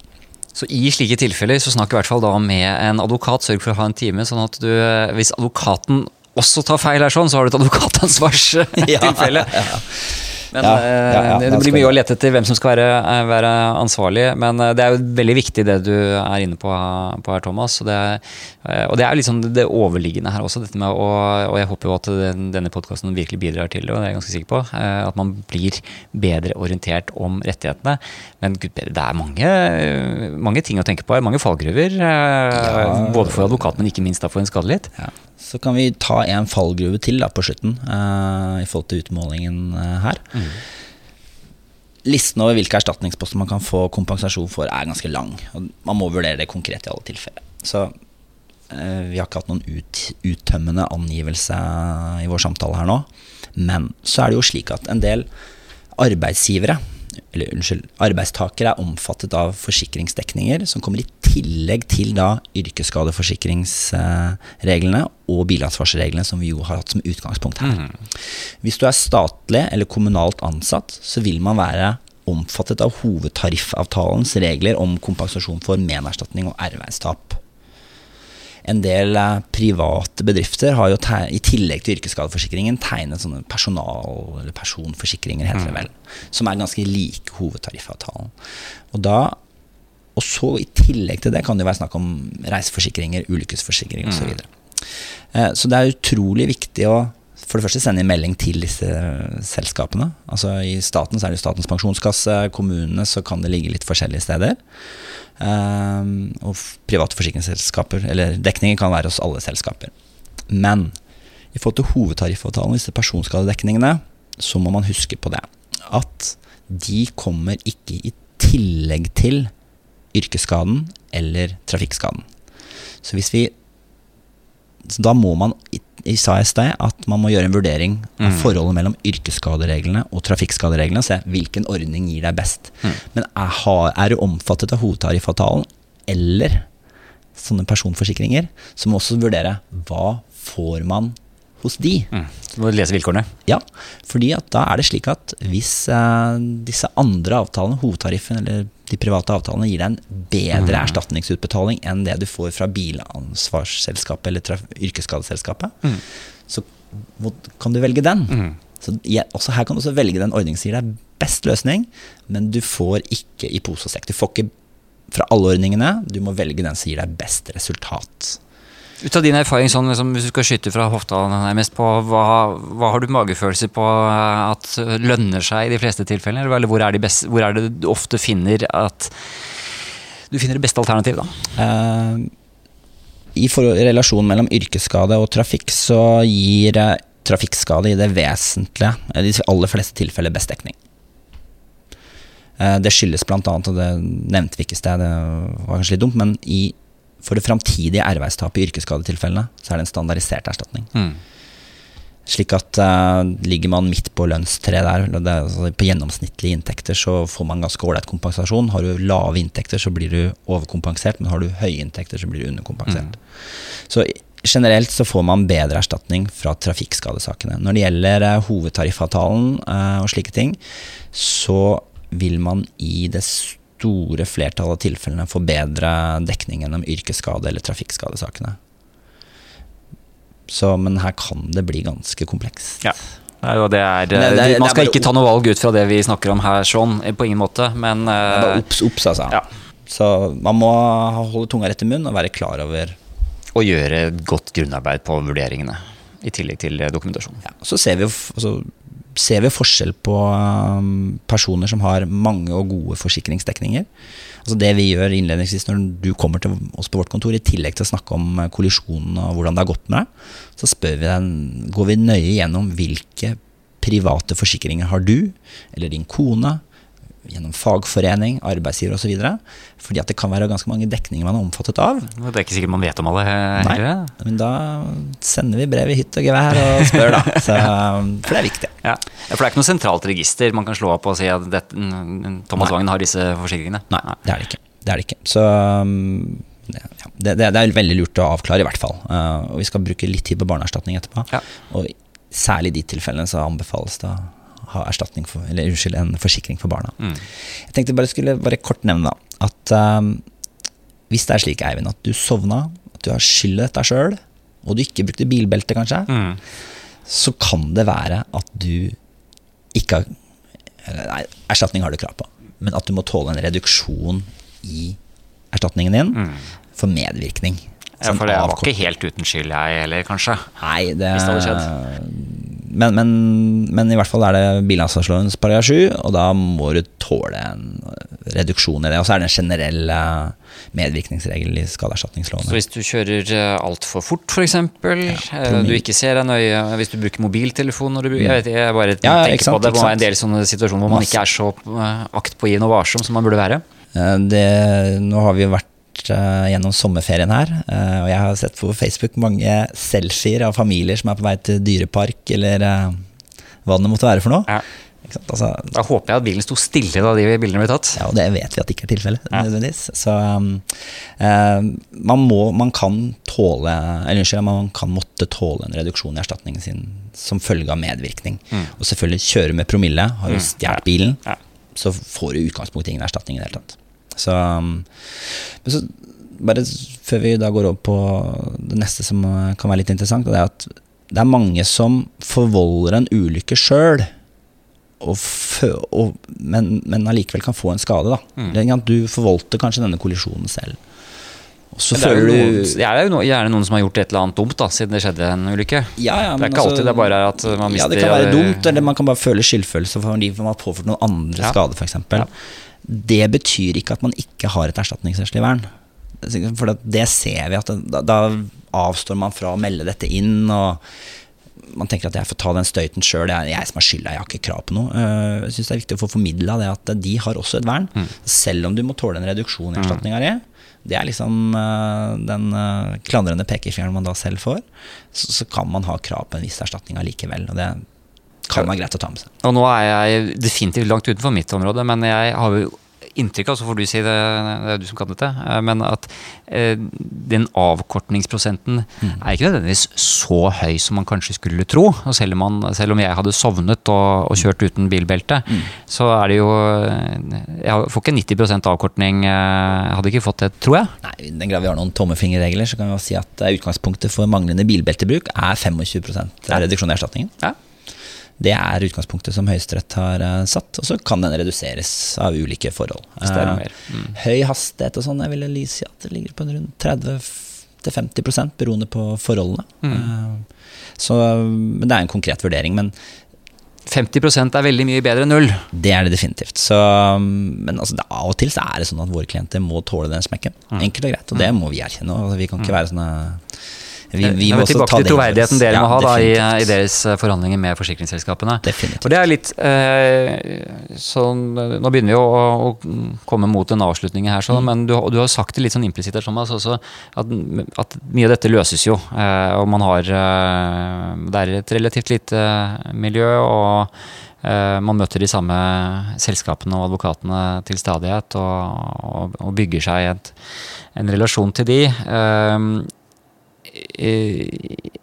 Så i slike tilfeller så snakk i hvert fall da med en advokat. Sørg for å ha en time, sånn at du Hvis advokaten også tar feil her, sånn, så har du et advokatansvarstilfelle. Ja, Ja, eh, ja, ja, det blir mye å lete etter hvem som skal være, eh, være ansvarlig. Men eh, det er jo veldig viktig det du er inne på, på her, Thomas. Og det, og det er liksom det overliggende her også. Med og, og jeg håper jo at den, denne podkasten virkelig bidrar til det, og det er jeg ganske sikker på. At man blir bedre orientert om rettighetene. Men gud bedre, det er mange, mange ting å tenke på. Mange fallgruver. Både for advokat, men ikke minst for en skadelidt. Så kan vi ta en fallgruve til da på slutten, uh, i forhold til utmålingen uh, her. Listen over hvilke erstatningsposter man kan få kompensasjon for, er ganske lang. Og man må vurdere det konkret i alle tilfeller. Så uh, Vi har ikke hatt noen ut, uttømmende angivelse i vår samtale her nå. Men så er det jo slik at en del arbeidsgivere, eller unnskyld, arbeidstakere er omfattet av forsikringsdekninger som kommer i tillegg til da yrkesskadeforsikringsreglene og bilansvarsreglene som vi jo har hatt som utgangspunkt her. Hvis du er statlig eller kommunalt ansatt, så vil man være omfattet av hovedtariffavtalens regler om kompensasjon for menerstatning og ervervstap. En del eh, private bedrifter har jo i tillegg til yrkesskadeforsikringen tegnet sånne personal- eller personforsikringer, heter det vel, som er ganske like hovedtariffavtalen. Og da og så i tillegg til det kan det være snakk om reiseforsikringer, ulykkesforsikringer osv. Så, videre. Eh, så det er utrolig viktig å for det første sende en melding til disse selskapene. Altså I staten så er det Statens pensjonskasse, kommunene så kan det ligge litt forskjellige steder. Um, og private forsikringsselskaper, eller dekninger kan være hos alle selskaper. Men i forhold til hovedtariffavtalen, disse personskadedekningene, så må man huske på det. At de kommer ikke i tillegg til yrkesskaden eller trafikkskaden. Så hvis vi så Da må man, sa jeg i sted, at man må gjøre en vurdering av forholdet mellom yrkesskadereglene og trafikkskadereglene og se hvilken ordning gir deg best. Men er, er du omfattet av hovedtariffavtalen eller sånne personforsikringer, så må man også vurdere hva får man hos de. Du må lese vilkårene. Ja, fordi at da er det slik at hvis eh, disse andre avtalene, hovedtariffen eller de private avtalene, gir deg en bedre erstatningsutbetaling enn det du får fra bilansvarsselskapet eller yrkesskadeselskapet, mm. så kan du velge den. Så ja, også her kan du også velge den ordningen som gir deg best løsning, men du får ikke i pose og sekk. Du får ikke fra alle ordningene, du må velge den som gir deg best resultat. Ut av din erfaring, sånn, liksom, hvis du skal skyte fra hofta nærmest på, hva, hva har du magefølelse på eh, at lønner seg i de fleste tilfeller? Eller hvor er, de best, hvor er det du ofte finner at du finner det beste alternativet, da? I relasjonen mellom yrkesskade og trafikk så gir eh, trafikkskade i det vesentlige, eh, i de aller fleste tilfeller, best dekning. Eh, det skyldes bl.a., og det nevnte vi ikke i sted, det var kanskje litt dumt, men i, for det framtidige ervervstapet i yrkesskadetilfellene, så er det en standardisert erstatning. Mm. Slik at uh, ligger man midt på lønnstreet der, det, altså på gjennomsnittlige inntekter, så får man ganske ålreit kompensasjon. Har du lave inntekter, så blir du overkompensert, men har du høye inntekter, så blir du underkompensert. Så generelt så får man bedre erstatning fra trafikkskadesakene. Når det gjelder uh, hovedtariffavtalen uh, og slike ting, så vil man i det store flertallet av tilfellene få bedre dekning gjennom yrkesskade- eller trafikkskadesakene. Så, men her kan det bli ganske komplekst. Ja. Nei, det er, Men det- det- det man skal bare ikke ta noe valg ut fra det vi snakker om her, sånn, eh, på ingen måte, men Det er eh, bare obs, obs, altså. ja. Så man må holde tunga rett i munnen og være klar over å gjøre godt grunnarbeid på vurderingene, i tillegg til eh, dokumentasjon. ja. Så ser vi altså, ser vi forskjell på personer som har mange og gode forsikringsdekninger. Altså det vi gjør innledningsvis når du kommer til oss på vårt kontor, i tillegg til å snakke om eh, kollisjonen og hvordan det har gått med deg, så vi den, går vi nøye gjennom hvilke private forsikringer har du, eller din kone, gjennom fagforening, arbeidsgiver osv. Fordi at det kan være ganske mange dekninger man er omfattet av. Det er ikke sikkert man vet om alle heller. Nei, men da sender vi brev i hytt og gevær og spør, da. Så, for det er viktig. Ja. For det er ikke noe sentralt register man kan slå opp og si at dette, Thomas Nei. Wangen har disse forsikringene? Nei, det er det ikke. Det er det ikke. Så um, ja, det, det er veldig lurt å avklare, i hvert fall. Uh, og vi skal bruke litt tid på barneerstatning etterpå. Ja. Og særlig i de tilfellene så anbefales det ha erstatning for, eller unnskyld, en forsikring for barna. Mm. Jeg tenkte bare skulle bare kort nevne at um, hvis det er slik, Eivind, at du sovna, at du har skyld i dette sjøl, og du ikke brukte bilbelte, kanskje, Mm. så kan det være at du ikke har Nei, erstatning har du krav på, men at du må tåle en reduksjon i erstatningen din for medvirkning. Mm. Ja, for det var ikke helt uten skyld, jeg heller, kanskje. Nei, det, Hvis det hadde men, men, men i hvert fall er det bilansvarslovens paragraf 7, og da må du tåle en reduksjon i det. Og så er det en generell eh, medvirkningsregel i Så hvis du kjører altfor fort, f.eks., eksempel ja, du ikke ser deg nøye, hvis du bruker mobiltelefon når du bruker, jeg, vet, jeg bare Ja, tenker sant, på det, det være en del sånne situasjoner hvor man ikke er så eh, aktpågivende og varsom som man burde være. Eh, Det, nå har vi vært vært uh, gjennom sommerferien her, uh, og jeg har sett på Facebook mange selfier av familier som er på vei til dyrepark eller uh, hva det måtte være for noe. Ja. Altså, da håper jeg at bilen sto stille da de bildene ble tatt. Ja, og det vet vi at det ikke er tilfellet. Ja. Så um, man, må, man kan tåle Eller unnskyld, man kan måtte tåle en reduksjon i erstatningen sin som følge av medvirkning. Mm. Og selvfølgelig kjøre med promille. Har du mm. stjålet bilen, ja. så får du i utgangspunktet ingen erstatning i det hele tatt. Så, um, men så, bare før vi da går over på det neste som kan være litt interessant, det er at det er mange som forvolder en ulykke sjøl, men, men allikevel kan få en skade. Da. Mm. Du forvoldte kanskje denne kollisjonen selv. Så det er, noen, det er jo gjerne noen som har gjort et eller annet dumt, da, siden det skjedde en ulykke. Ja, ja, det er ikke altså, alltid det er bare at man mister Ja, det kan være dumt, eller man kan bare føle skyldfølelse fordi man har påført noen andre ja. skade, f.eks. Ja det betyr ikke at man ikke har et erstatningsrettslig vern. For det ser vi at da, da, avstår man fra å melde dette inn. og Man tenker at jeg får ta den støyten sjøl, det er jeg som har skylda, jeg har ikke krav på noe. Eh, jeg synes det er viktig å få formidla det at de har også et vern. Mm. Selv om du må tåle en reduksjon i erstatninga di. Det er liksom uh, den uh, klandrende pekefingeren man da selv får. Så, så, kan man ha krav på en viss erstatning allikevel. Og det kan være greit å ta med seg. Og nå er jeg definitivt langt utenfor mitt område, men jeg har jo inntrykk av, så får du si det, det er du som kan dette, eh, men at eh, den avkortningsprosenten mm. er ikke nødvendigvis så høy som man kanskje skulle tro. Selv om, man, selv om jeg hadde sovnet og, og kjørt uten bilbelte, mm. så er det jo Jeg får ikke 90 avkortning. Jeg hadde ikke fått det, tror jeg. Nei, I den grad vi har noen tommefingerregler, så kan vi si at utgangspunktet for manglende bilbeltebruk er 25 reduksjon i erstatningen. Ja. Det er utgangspunktet som Høyesterett har uh, satt, og så kan den reduseres av ulike forhold. Uh, mm. Høy hastighet og sånn, jeg ville si at det ligger på rundt 30-50% beroende på forholdene. Mm. Uh, så, men det er en konkret vurdering. Men 50% er veldig mye bedre enn null. Det er det definitivt. Så, men altså, det, av og til så er det sånn at våre klienter må tåle den smekken. Mm. Enkelt og greit. Og det mm. må vi erkjenne. Og vi kan ikke mm. være sånne vi, vi må tilbake til troverdigheten dere ja, må ha da, i, i, deres eh, forhandlinger med forsikringsselskapene. Definitivt. Og det er litt eh, sånn, Nå begynner vi å, å, komme mot en avslutning her, så, mm. men du, du, har sagt det litt sånn implisitt her, Thomas, også, at, at, mye av dette løses jo. Eh, og man har eh, Det er et relativt lite miljø. og eh, man møter de samme selskapene og advokatene til stadighet og, og, og bygger seg et, en relasjon til de. Eh,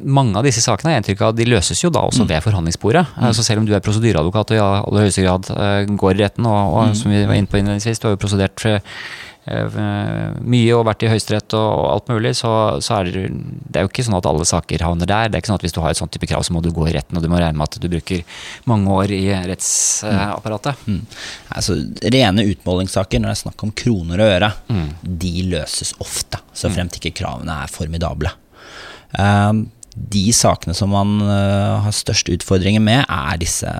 mange av disse sakene jeg inntrykk av, de løses jo da også mm. ved forhandlingsbordet. Mm. Altså selv om du er prosedyreadvokat og i aller høyeste grad uh, går i retten, og, og mm. som vi var inne på innledningsvis, du har jo prosedert uh, mye og vært i Høyesterett og, og, alt mulig, så, så, er det, det er jo ikke sånn at alle saker havner der. Det er ikke sånn at hvis du har et sånt type krav, så må du gå i retten, og du må regne med at du bruker mange år i rettsapparatet. Mm. Altså, rene utmålingssaker, når det er snakk om kroner og øre, mm. de løses ofte, så fremt ikke kravene er formidable. Um, de sakene som man uh, har største utfordringer med, er disse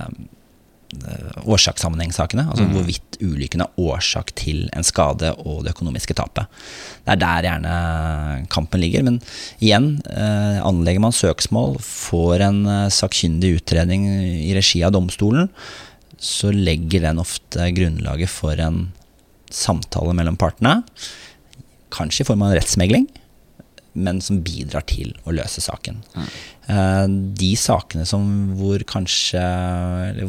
årsakssammenhengssakene. Altså mm. hvorvidt ulykken er årsak til en skade og det økonomiske tapet. Det er der gjerne kampen ligger. Men igjen, eh, anlegger man søksmål, får en sakkyndig utredning i regi av domstolen, så legger den ofte grunnlaget for en samtale mellom partene. Kanskje i form av en rettsmegling men som bidrar til å løse saken. Mm. De sakene som hvor kanskje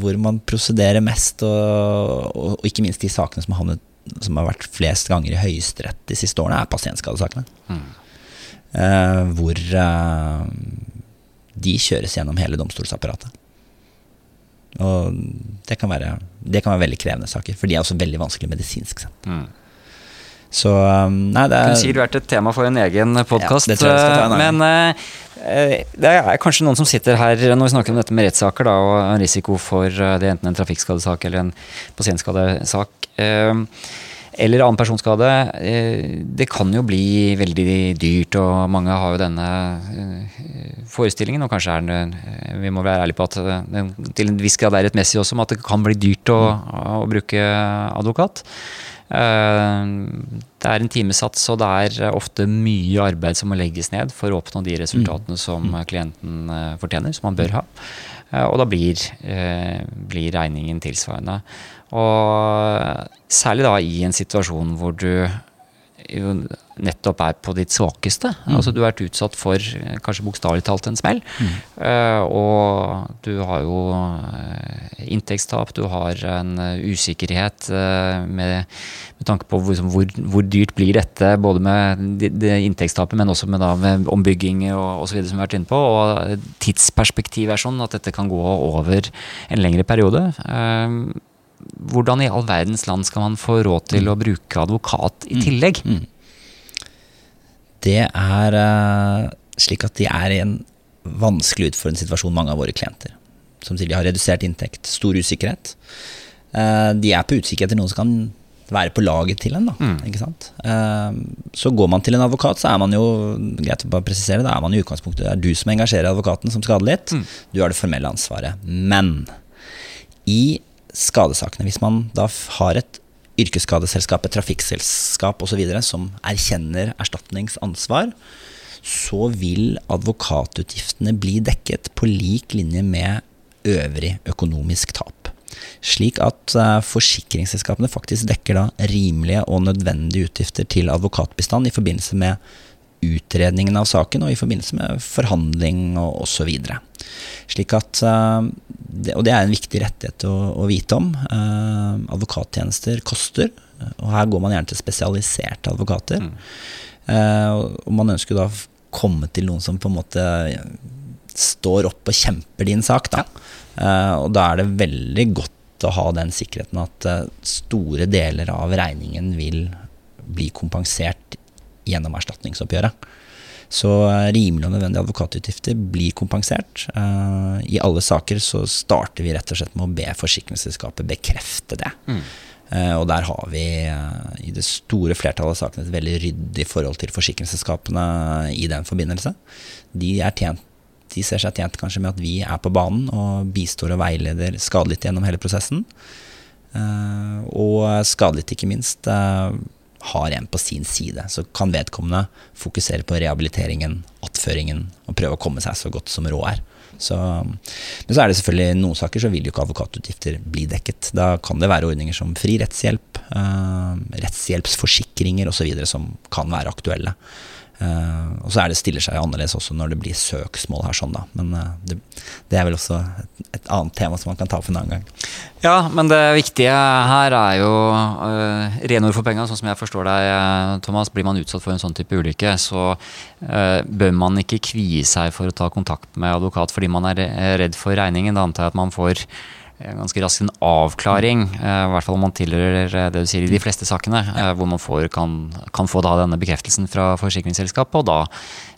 Hvor man prosederer mest, og, og, ikke minst de sakene som har, havnet, som har vært flest ganger i Høyesterett de siste årene, er pasientskadesakene. Mm. Uh, hvor uh, de kjøres gjennom hele domstolsapparatet. Og det kan, være, det kan være veldig krevende saker, for de er også veldig vanskelig medisinsk sett. Mm. Så um, nei, det er Kunne vært et tema for en egen podkast. Ja, men uh, det er kanskje noen som sitter her når vi snakker om dette med rettssaker da, og en risiko for det det enten en trafikkskadesak eller en pasientskadesak. Uh, eller annen personskade. Det kan jo bli veldig dyrt, og mange har jo denne forestillingen, og kanskje er den, Vi må være ærlige på at det til en viss grad er rettmessig også, om at det kan bli dyrt å, å bruke advokat. Eh, det er en timesats, og det er ofte mye arbeid som må legges ned for å oppnå de resultatene mm. som mm. klienten eh, fortjener, som man bør ha. Eh, og da blir, blir regningen tilsvarende. Og særlig da i en situasjon hvor du jo nettopp er på ditt svakeste. Mm. Altså Du har vært utsatt for eh, kanskje bokstavelig talt en smell. Eh, og du har jo eh, inntektstap, du har en usikkerhet uh, med, med tanke på hvor, hvor, hvor dyrt blir dette, både med det, det inntektstapet, men også med, da, med ombygging og osv. som vi har vært inne på. Og tidsperspektivet er sånn at dette kan gå over en lengre periode. Eh, hvordan i all verdens land skal man få råd til å bruke advokat i tillegg? Det er eh, slik at de er i en vanskelig utfordrende situasjon, mange av våre klienter. Som sier de har redusert inntekt, stor usikkerhet. Eh, de er på utkikk etter noen som kan være på laget til en. Da, ikke sant? Eh, så går man til en advokat, så er man jo greit å bare presisere, da er man i utgangspunktet det er du som engasjerer advokaten som skadelidt. Du har det formelle ansvaret. Men i skadesakene, hvis man da har et yrkesskadeselskap, et trafikkselskap osv. som erkjenner erstatningsansvar, så vil advokatutgiftene bli dekket på lik linje med øvrig økonomisk tap. Slik at eh, forsikringsselskapene faktisk dekker da rimelige og nødvendige utgifter til advokatbistand i forbindelse med utredningen av saken og i forbindelse med forhandling og osv. Slik at, eh, og det er en viktig rettighet å, å vite om. Eh, advokattjenester koster, og her går man gjerne til spesialiserte advokater. Eh, og man ønsker da å komme til noen som på en måte står opp og kjemper din sak. Da. Eh, og da er det veldig godt å ha den sikkerheten at store deler av regningen vil bli kompensert gjennom erstatningsoppgjøret. Så eh, rimelig og nødvendige advokatutgifter blir kompensert. Eh, I alle saker så starter vi rett og slett med å be forsikringsselskapet bekrefte det. Mm. og der har vi eh, i det store flertallet av sakene et veldig ryddig forhold til forsikringsselskapene i den forbindelse. De, er tjent, de ser seg tjent kanskje med at vi er på banen og bistår og veileder skadelidte gjennom hele prosessen. Eh, og skadelidte, ikke minst, eh, har en på sin side. Så kan vedkommende fokusere på rehabiliteringen, attføringen og prøve å komme seg så godt som råd er. Så, men så er det selvfølgelig noen saker så vil jo ikke advokatutgifter bli dekket. Da kan det være ordninger som fri rettshjelp, eh, rettshjelpsforsikringer osv. som kan være aktuelle. Eh, og så er det stiller seg annerledes også når det blir søksmål her, sånn da. Men eh, det, det er vel også et, et annet tema som man kan ta opp en annen gang. Ja, men det viktige her er jo uh, renord for penga, sånn som jeg forstår deg, eh, Thomas. Blir man utsatt for en sånn type ulykke, så uh, bør man ikke kvie seg for å ta kontakt med advokat fordi man er redd for regningen. Da antar jeg at man får eh, ganske raskt en avklaring, eh, i hvert fall om man tilhører eh, det du sier i de fleste sakene, eh, hvor man får, kan, kan få denne bekreftelsen fra forsikringsselskapet, og da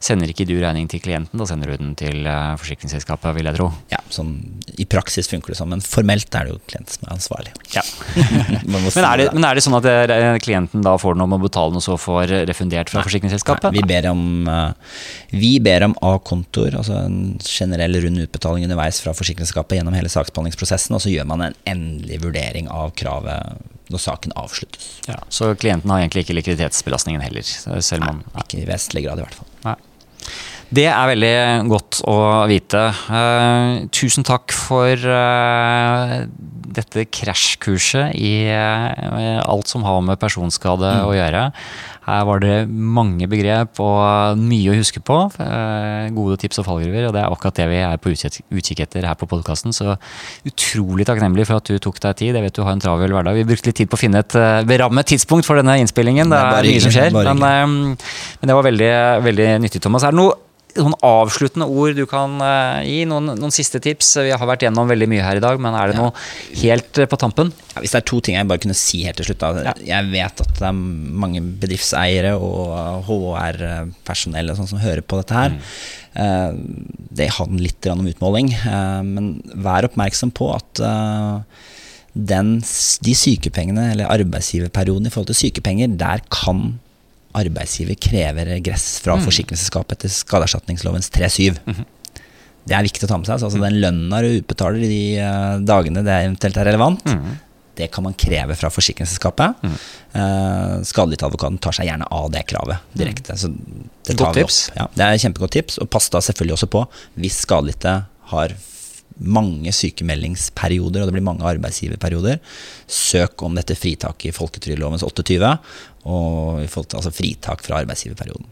sender ikke du regning til klienten, da sender du den til eh, forsikringsselskapet, vil jeg tro. Ja, sånn, I praksis funker det sånn, men formelt er det jo klient som er ansvarlig. Ja. Men er, det, men er det sånn at eh, klienten da får noe om å betale noe, så får refundert fra forsikringsselskapet? Nei, vi ber om, eh, vi ber om A-kontoer, altså en generell rund utbetaling underveis fra forsikringsselskapet gjennom hele saksbehandlingsprosessen, og så gjør man en endelig vurdering av kravet når saken avsluttes. Ja, så klienten har egentlig ikke likviditetsbelastningen heller? Om man, Ikke i vesentlig grad, i hvert fall. Nei. Det er veldig godt å vite. Uh, tusen takk for uh, dette krasjkurset i uh, alt som har med personskade å gjøre. Her var det mange begrep og mye å huske på. eh, gode tips og fallgruver, og det er akkurat det vi er på utkikk etter her på podkasten. Så utrolig takknemlig for at du tok deg tid. Jeg vet du har en travel hverdag. Vi brukte litt tid på å finne et eh, berammet tidspunkt for denne innspillingen. Det er mye som skjer. Men, eh, men det var veldig, veldig nyttig, Thomas. Er det noe sånn avsluttende ord du kan eh, gi? Noen, noen siste tips? Vi har vært gjennom veldig mye her i dag, men er det noe helt eh, på tampen? Ja, hvis det er to ting jeg bare kunne si helt til slutt. Ja. Jeg vet at det er mange bedriftseiere og HR-personell sånn som hører på dette her. Mm. det handler litt om utmåling, eh, men vær oppmerksom på at eh, den, de sykepengene, eller arbeidsgiverperioden i forhold til sykepenger, der kan arbeidsgiver krever regress fra forsikringsselskapet etter skadeerstatningslovens 3-7. Det er viktig å ta med seg. så Altså den lønna du utbetaler i de eh, dagene det eventuelt er relevant, det kan man kreve fra forsikringsselskapet. Uh, Skadelidtadvokaten tar seg gjerne av det kravet direkte. Så det tar Godt vi tips. Ja, det er et kjempegodt tips. Og pass da selvfølgelig også på, hvis skadelidte har mange sykemeldingsperioder, og det blir mange arbeidsgiverperioder. Søk om dette fritaket i folketrygdlovens 28, og vi altså fritak fra arbeidsgiverperioden.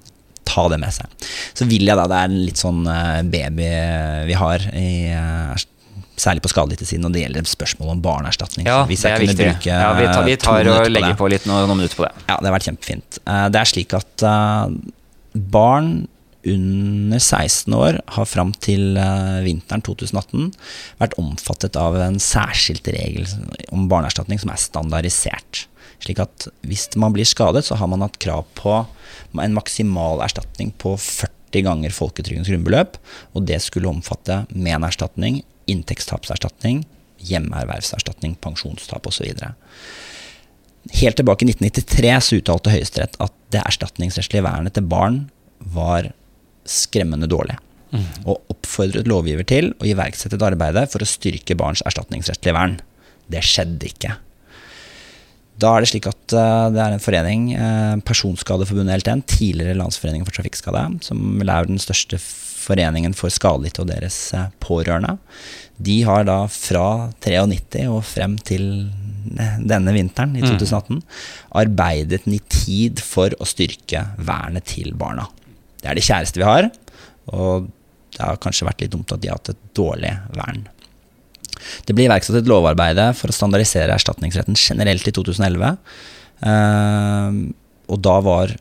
Ta det med seg. Så vil jeg da, det er en litt sånn eh, baby vi har i eh, Særlig på skadelidtesiden, når det gjelder spørsmål om barneerstatning. Ja, Hvis jeg kunne viktig. bruke Ja, vi tar, vi to tar og på legger det. på litt noen, noen minutter på det. Ja, det har vært kjempefint. Eh, Det er slik at eh, barn under 16 år har fram til eh, vinteren 2018 vært omfattet av en særskilt regel om barneerstatning som er standardisert. Slik at hvis man blir skadet, så har man hatt krav på en maksimal erstatning på 40 ganger folketrygdens grunnbeløp, og det skulle omfatte menerstatning, inntektstapserstatning, hjemmeervervserstatning, pensjonstap osv. Helt tilbake i 1993 så uttalte Høyesterett at det erstatningsrettslige vernet til barn var skremmende dårlig. Og oppfordret lovgiver til å iverksette et arbeid for å styrke barns erstatningsrettslige vern. Det skjedde ikke. Da er det slik at eh, det er en forening, eh, Personskadeforbundet LTN, tidligere Landsforeningen for trafikkskade, som er den største foreningen for skadelidte og deres eh, pårørende. De har da fra 93 og frem til denne vinteren i 2018 arbeidet nitid for å styrke vernet til barna. Det er de kjæreste vi har, og det har kanskje vært litt dumt at de har hatt et dårlig vern. Det ble iverksatt et lovarbeide for å standardisere erstatningsretten generelt i 2011. eh, og da, var,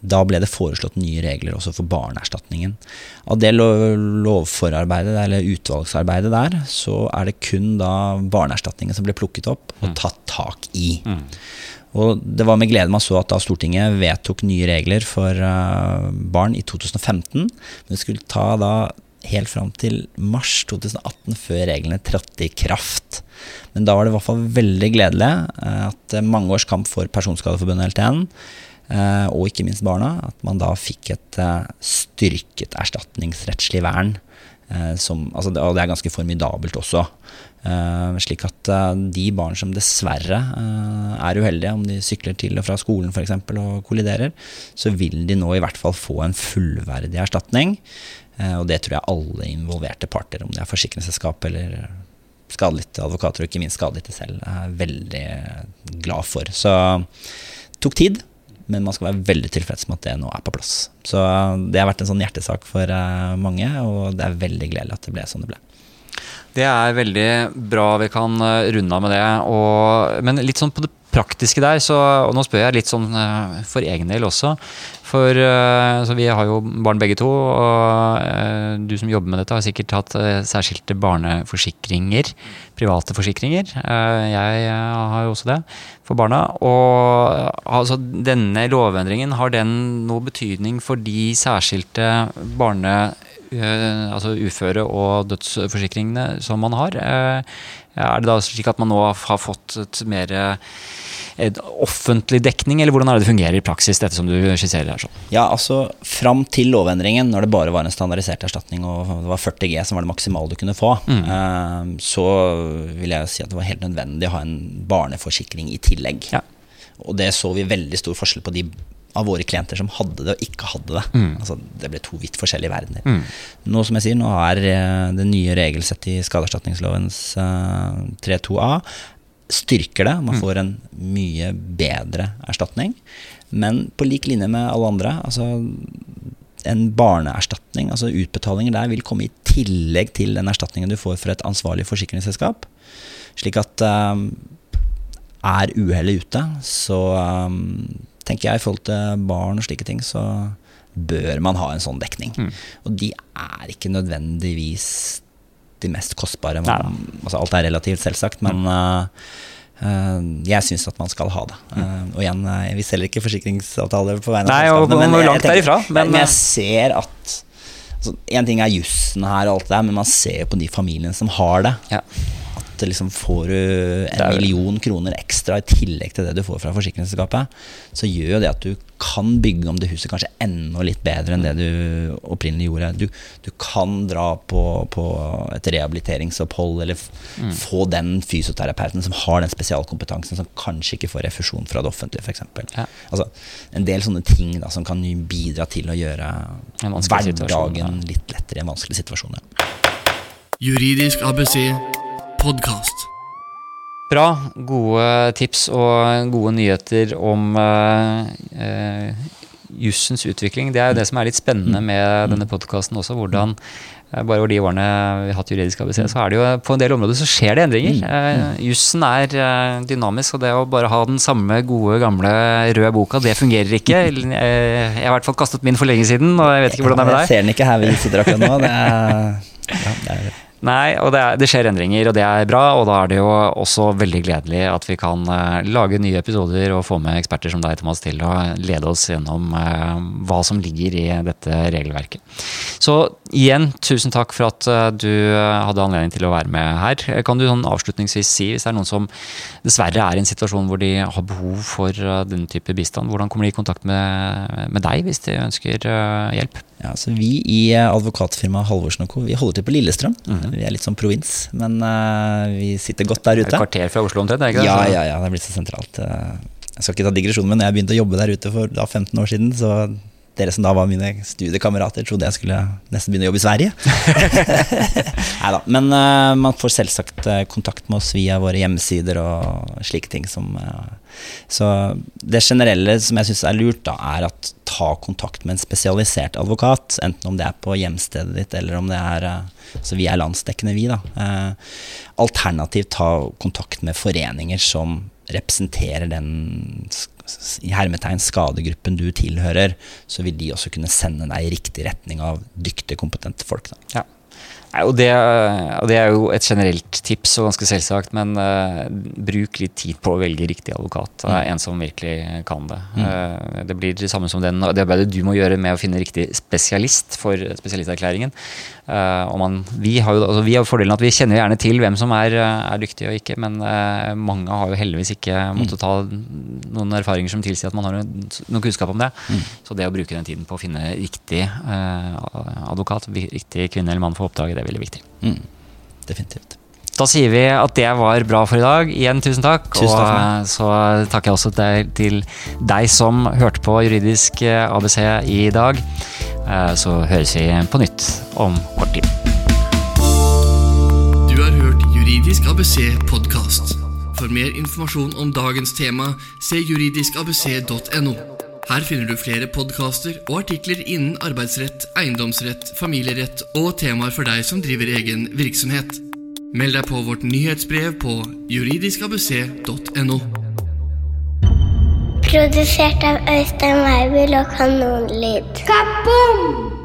da ble det foreslått nye regler også for barneerstatningen. Av det lovforarbeidet, eller utvalgsarbeidet der, så er det kun da barneerstatningen som ble plukket opp og tatt tak i. Og det var med glede man så at da Stortinget vedtok nye regler for eh, barn i 2015. Men det skulle ta da helt fram til mars 2018 før reglene trådte i kraft. Men da var det i hvert fall veldig gledelig eh, at eh, mange års kamp for Personskadeforbundet LTN, og ikke minst barna, at man da fikk et styrket erstatningsrettslig vern. Som, altså det, og det er ganske formidabelt også. Eh, slik at eh, de barn som dessverre eh, er uheldige, om de sykler til og fra skolen f.eks. og kolliderer, så vil de nå i hvert fall få en fullverdig erstatning. Og det tror jeg alle involverte parter, om det er forsikringsselskap eller skadelidte advokater, og ikke minst skadelidte selv, er veldig glad for. Så det tok tid, men man skal være veldig tilfreds med at det nå er på plass. Så det har vært en sånn hjertesak for mange, og det er veldig gledelig at det ble sånn det ble. Det er veldig bra vi kan eh, runde av med det. Og, men litt sånn på det praktiske der, så, og nå spør jeg litt sånn eh, for egen del også. For eh, vi har jo barn begge to, og du som jobber med dette har sikkert hatt særskilte barneforsikringer. Private forsikringer. Jeg har jo også det for barna. Og altså, denne lovendringen, har den noe betydning for de særskilte barne eh, altså uføre- og dødsforsikringene som man har. Eh, Er det da slik at man nå har fått et mer eh, et offentlig dekning, eller hvordan er det det fungerer i praksis, dette som du skisserer her? sånn? Ja, altså Fram til lovendringen, når det bare var en standardisert erstatning og det var 40 G som var det maksimale du kunne få, mm. så vil jeg si at det var helt nødvendig å ha en barneforsikring i tillegg. Ja. Og det så vi veldig stor forskjell på de av våre klienter som hadde det og ikke hadde det. Altså, det ble to vidt forskjellige verdener. Nå som jeg sier, nå er eh, det nye regelsettet i skadeerstatningslovens eh, 3.2a styrker det. Man får en mye bedre erstatning. Men på lik linje med alle andre, altså en barneerstatning, altså utbetalinger der, vil komme i tillegg til den erstatningen du får fra et ansvarlig forsikringsselskap. Slik at eh, er uhellet ute, så eh, tenker jeg i forhold til barn og slike ting, så bør man ha en sånn dekning. Og de er ikke nødvendigvis de mest kostbare. Man, altså alt er relativt, selvsagt, men eh, jeg syns at man skal ha det. Eh, og igjen, vi selger ikke forsikringsavtaler på vegne av selskapene, men jeg- tenker- men, jeg ser at altså, En ting er jussen her, og alt det der, men man ser jo på de familiene som har det. Ja. At liksom får du en er- million kroner ekstra i tillegg til det du får fra forsikringsselskapet, så gjør jo det at du kan bygge om det huset kanskje enda litt bedre enn det du opprinnelig gjorde. Du, du kan dra på, på et rehabiliteringsopphold, eller f få den fysioterapeuten som har den spesialkompetansen, som kanskje ikke får refusjon fra det offentlige, f.eks. Ja. Altså, en del sånne ting da, som kan bidra til å gjøre hverdagen ja. litt lettere i en vanskelig situasjon. Ja. Juridisk ABC podkast. Bra. Gode tips og gode nyheter om uh, uh, jussens utvikling. Det er jo det som er litt spennende med denne podkasten også. hvordan uh, bare over de årene vi har hatt juridisk ABC, så er det jo på en del områder så skjer det endringer. Uh, jussen er dynamisk, og det å bare ha den samme gode, gamle røde boka, det fungerer ikke. jeg har i hvert fall kastet min for lenge siden, og jeg vet ikke hvordan det er med deg. Jeg ser den ikke her vi sitter akkurat nå. Det er, ja, det er Nei, og det, er, det, skjer endringer, og det er bra. Og da er det jo også veldig gledelig at vi kan uh, lage nye episoder og få med eksperter som deg, Thomas, til å lede oss gjennom uh, hva som ligger i dette regelverket. Så igjen, tusen takk for at uh, du hadde anledning til å være med her. Kan du sånn avslutningsvis si, hvis det er noen som dessverre er i en situasjon hvor de har behov for denne type bistand, hvordan kommer de i kontakt med, med deg hvis de ønsker hjelp? Ja, så Vi i advokatfirmaet Halvorsen Co. vi holder til på Lillestrøm. Mm. Vi er litt sånn provins, men uh, vi sitter godt der ute. Et kvarter fra Oslo omtrent? ikke det? Ja, ja, ja, det er blitt så sentralt. Uh, jeg skal ikke ta digresjonen, men jeg begynte å jobbe der ute for da, 15 år siden, så dere som da var mine studiekamerater, trodde jeg skulle nesten begynne å jobbe i Sverige. Nei da. Men uh, man får selvsagt kontakt med oss via våre hjemmesider og slike ting som uh, Så det generelle som jeg syns er lurt, da, er at ta kontakt med en spesialisert advokat. Enten om det er på hjemstedet ditt, eller om det er Så vi er landsdekkende, vi, da. alternativt ta kontakt med foreninger som representerer den i hermetegn skadegruppen du tilhører, så vil de også kunne sende deg i riktig retning av dyktige, kompetente folk. Da. Ja. Og det, og det, er jo et generelt tips og ganske selvsagt, men uh, bruk litt tid på å velge riktig advokat. Mm. En som virkelig kan det. Mm. Uh, det blir det samme som den, det arbeidet du må gjøre med å finne riktig spesialist for spesialisterklæringen. Uh, man, vi, har jo, altså, vi har fordelen at vi kjenner gjerne til hvem som er, er dyktige og ikke, men uh, mange har jo heldigvis ikke måttet ta noen erfaringer som tilsier at man har noen, noen kunnskap om det. Mm. Så det å bruke den tiden på å finne riktig uh, advokat, riktig kvinne eller mann for oppdraget, det er veldig viktig. Mm. Definitivt. Da sier vi at det var bra for i dag. Igjen tusen takk. Tusen takk og så takker jeg også til deg som hørte på Juridisk ABC i dag. Eh, så høres vi på nytt om kort tid. Du har hørt Juridisk ABC podkast. For mer informasjon om dagens tema, se juridiskabc.no. Her finner du flere podkaster og artikler innen arbeidsrett, eiendomsrett, familierett og temaer for deg som driver egen virksomhet. Meld deg på vårt nyhetsbrev på juridiskabuseet.no. Produsert av Øystein Weibel og Kanonlyd. Kaboom!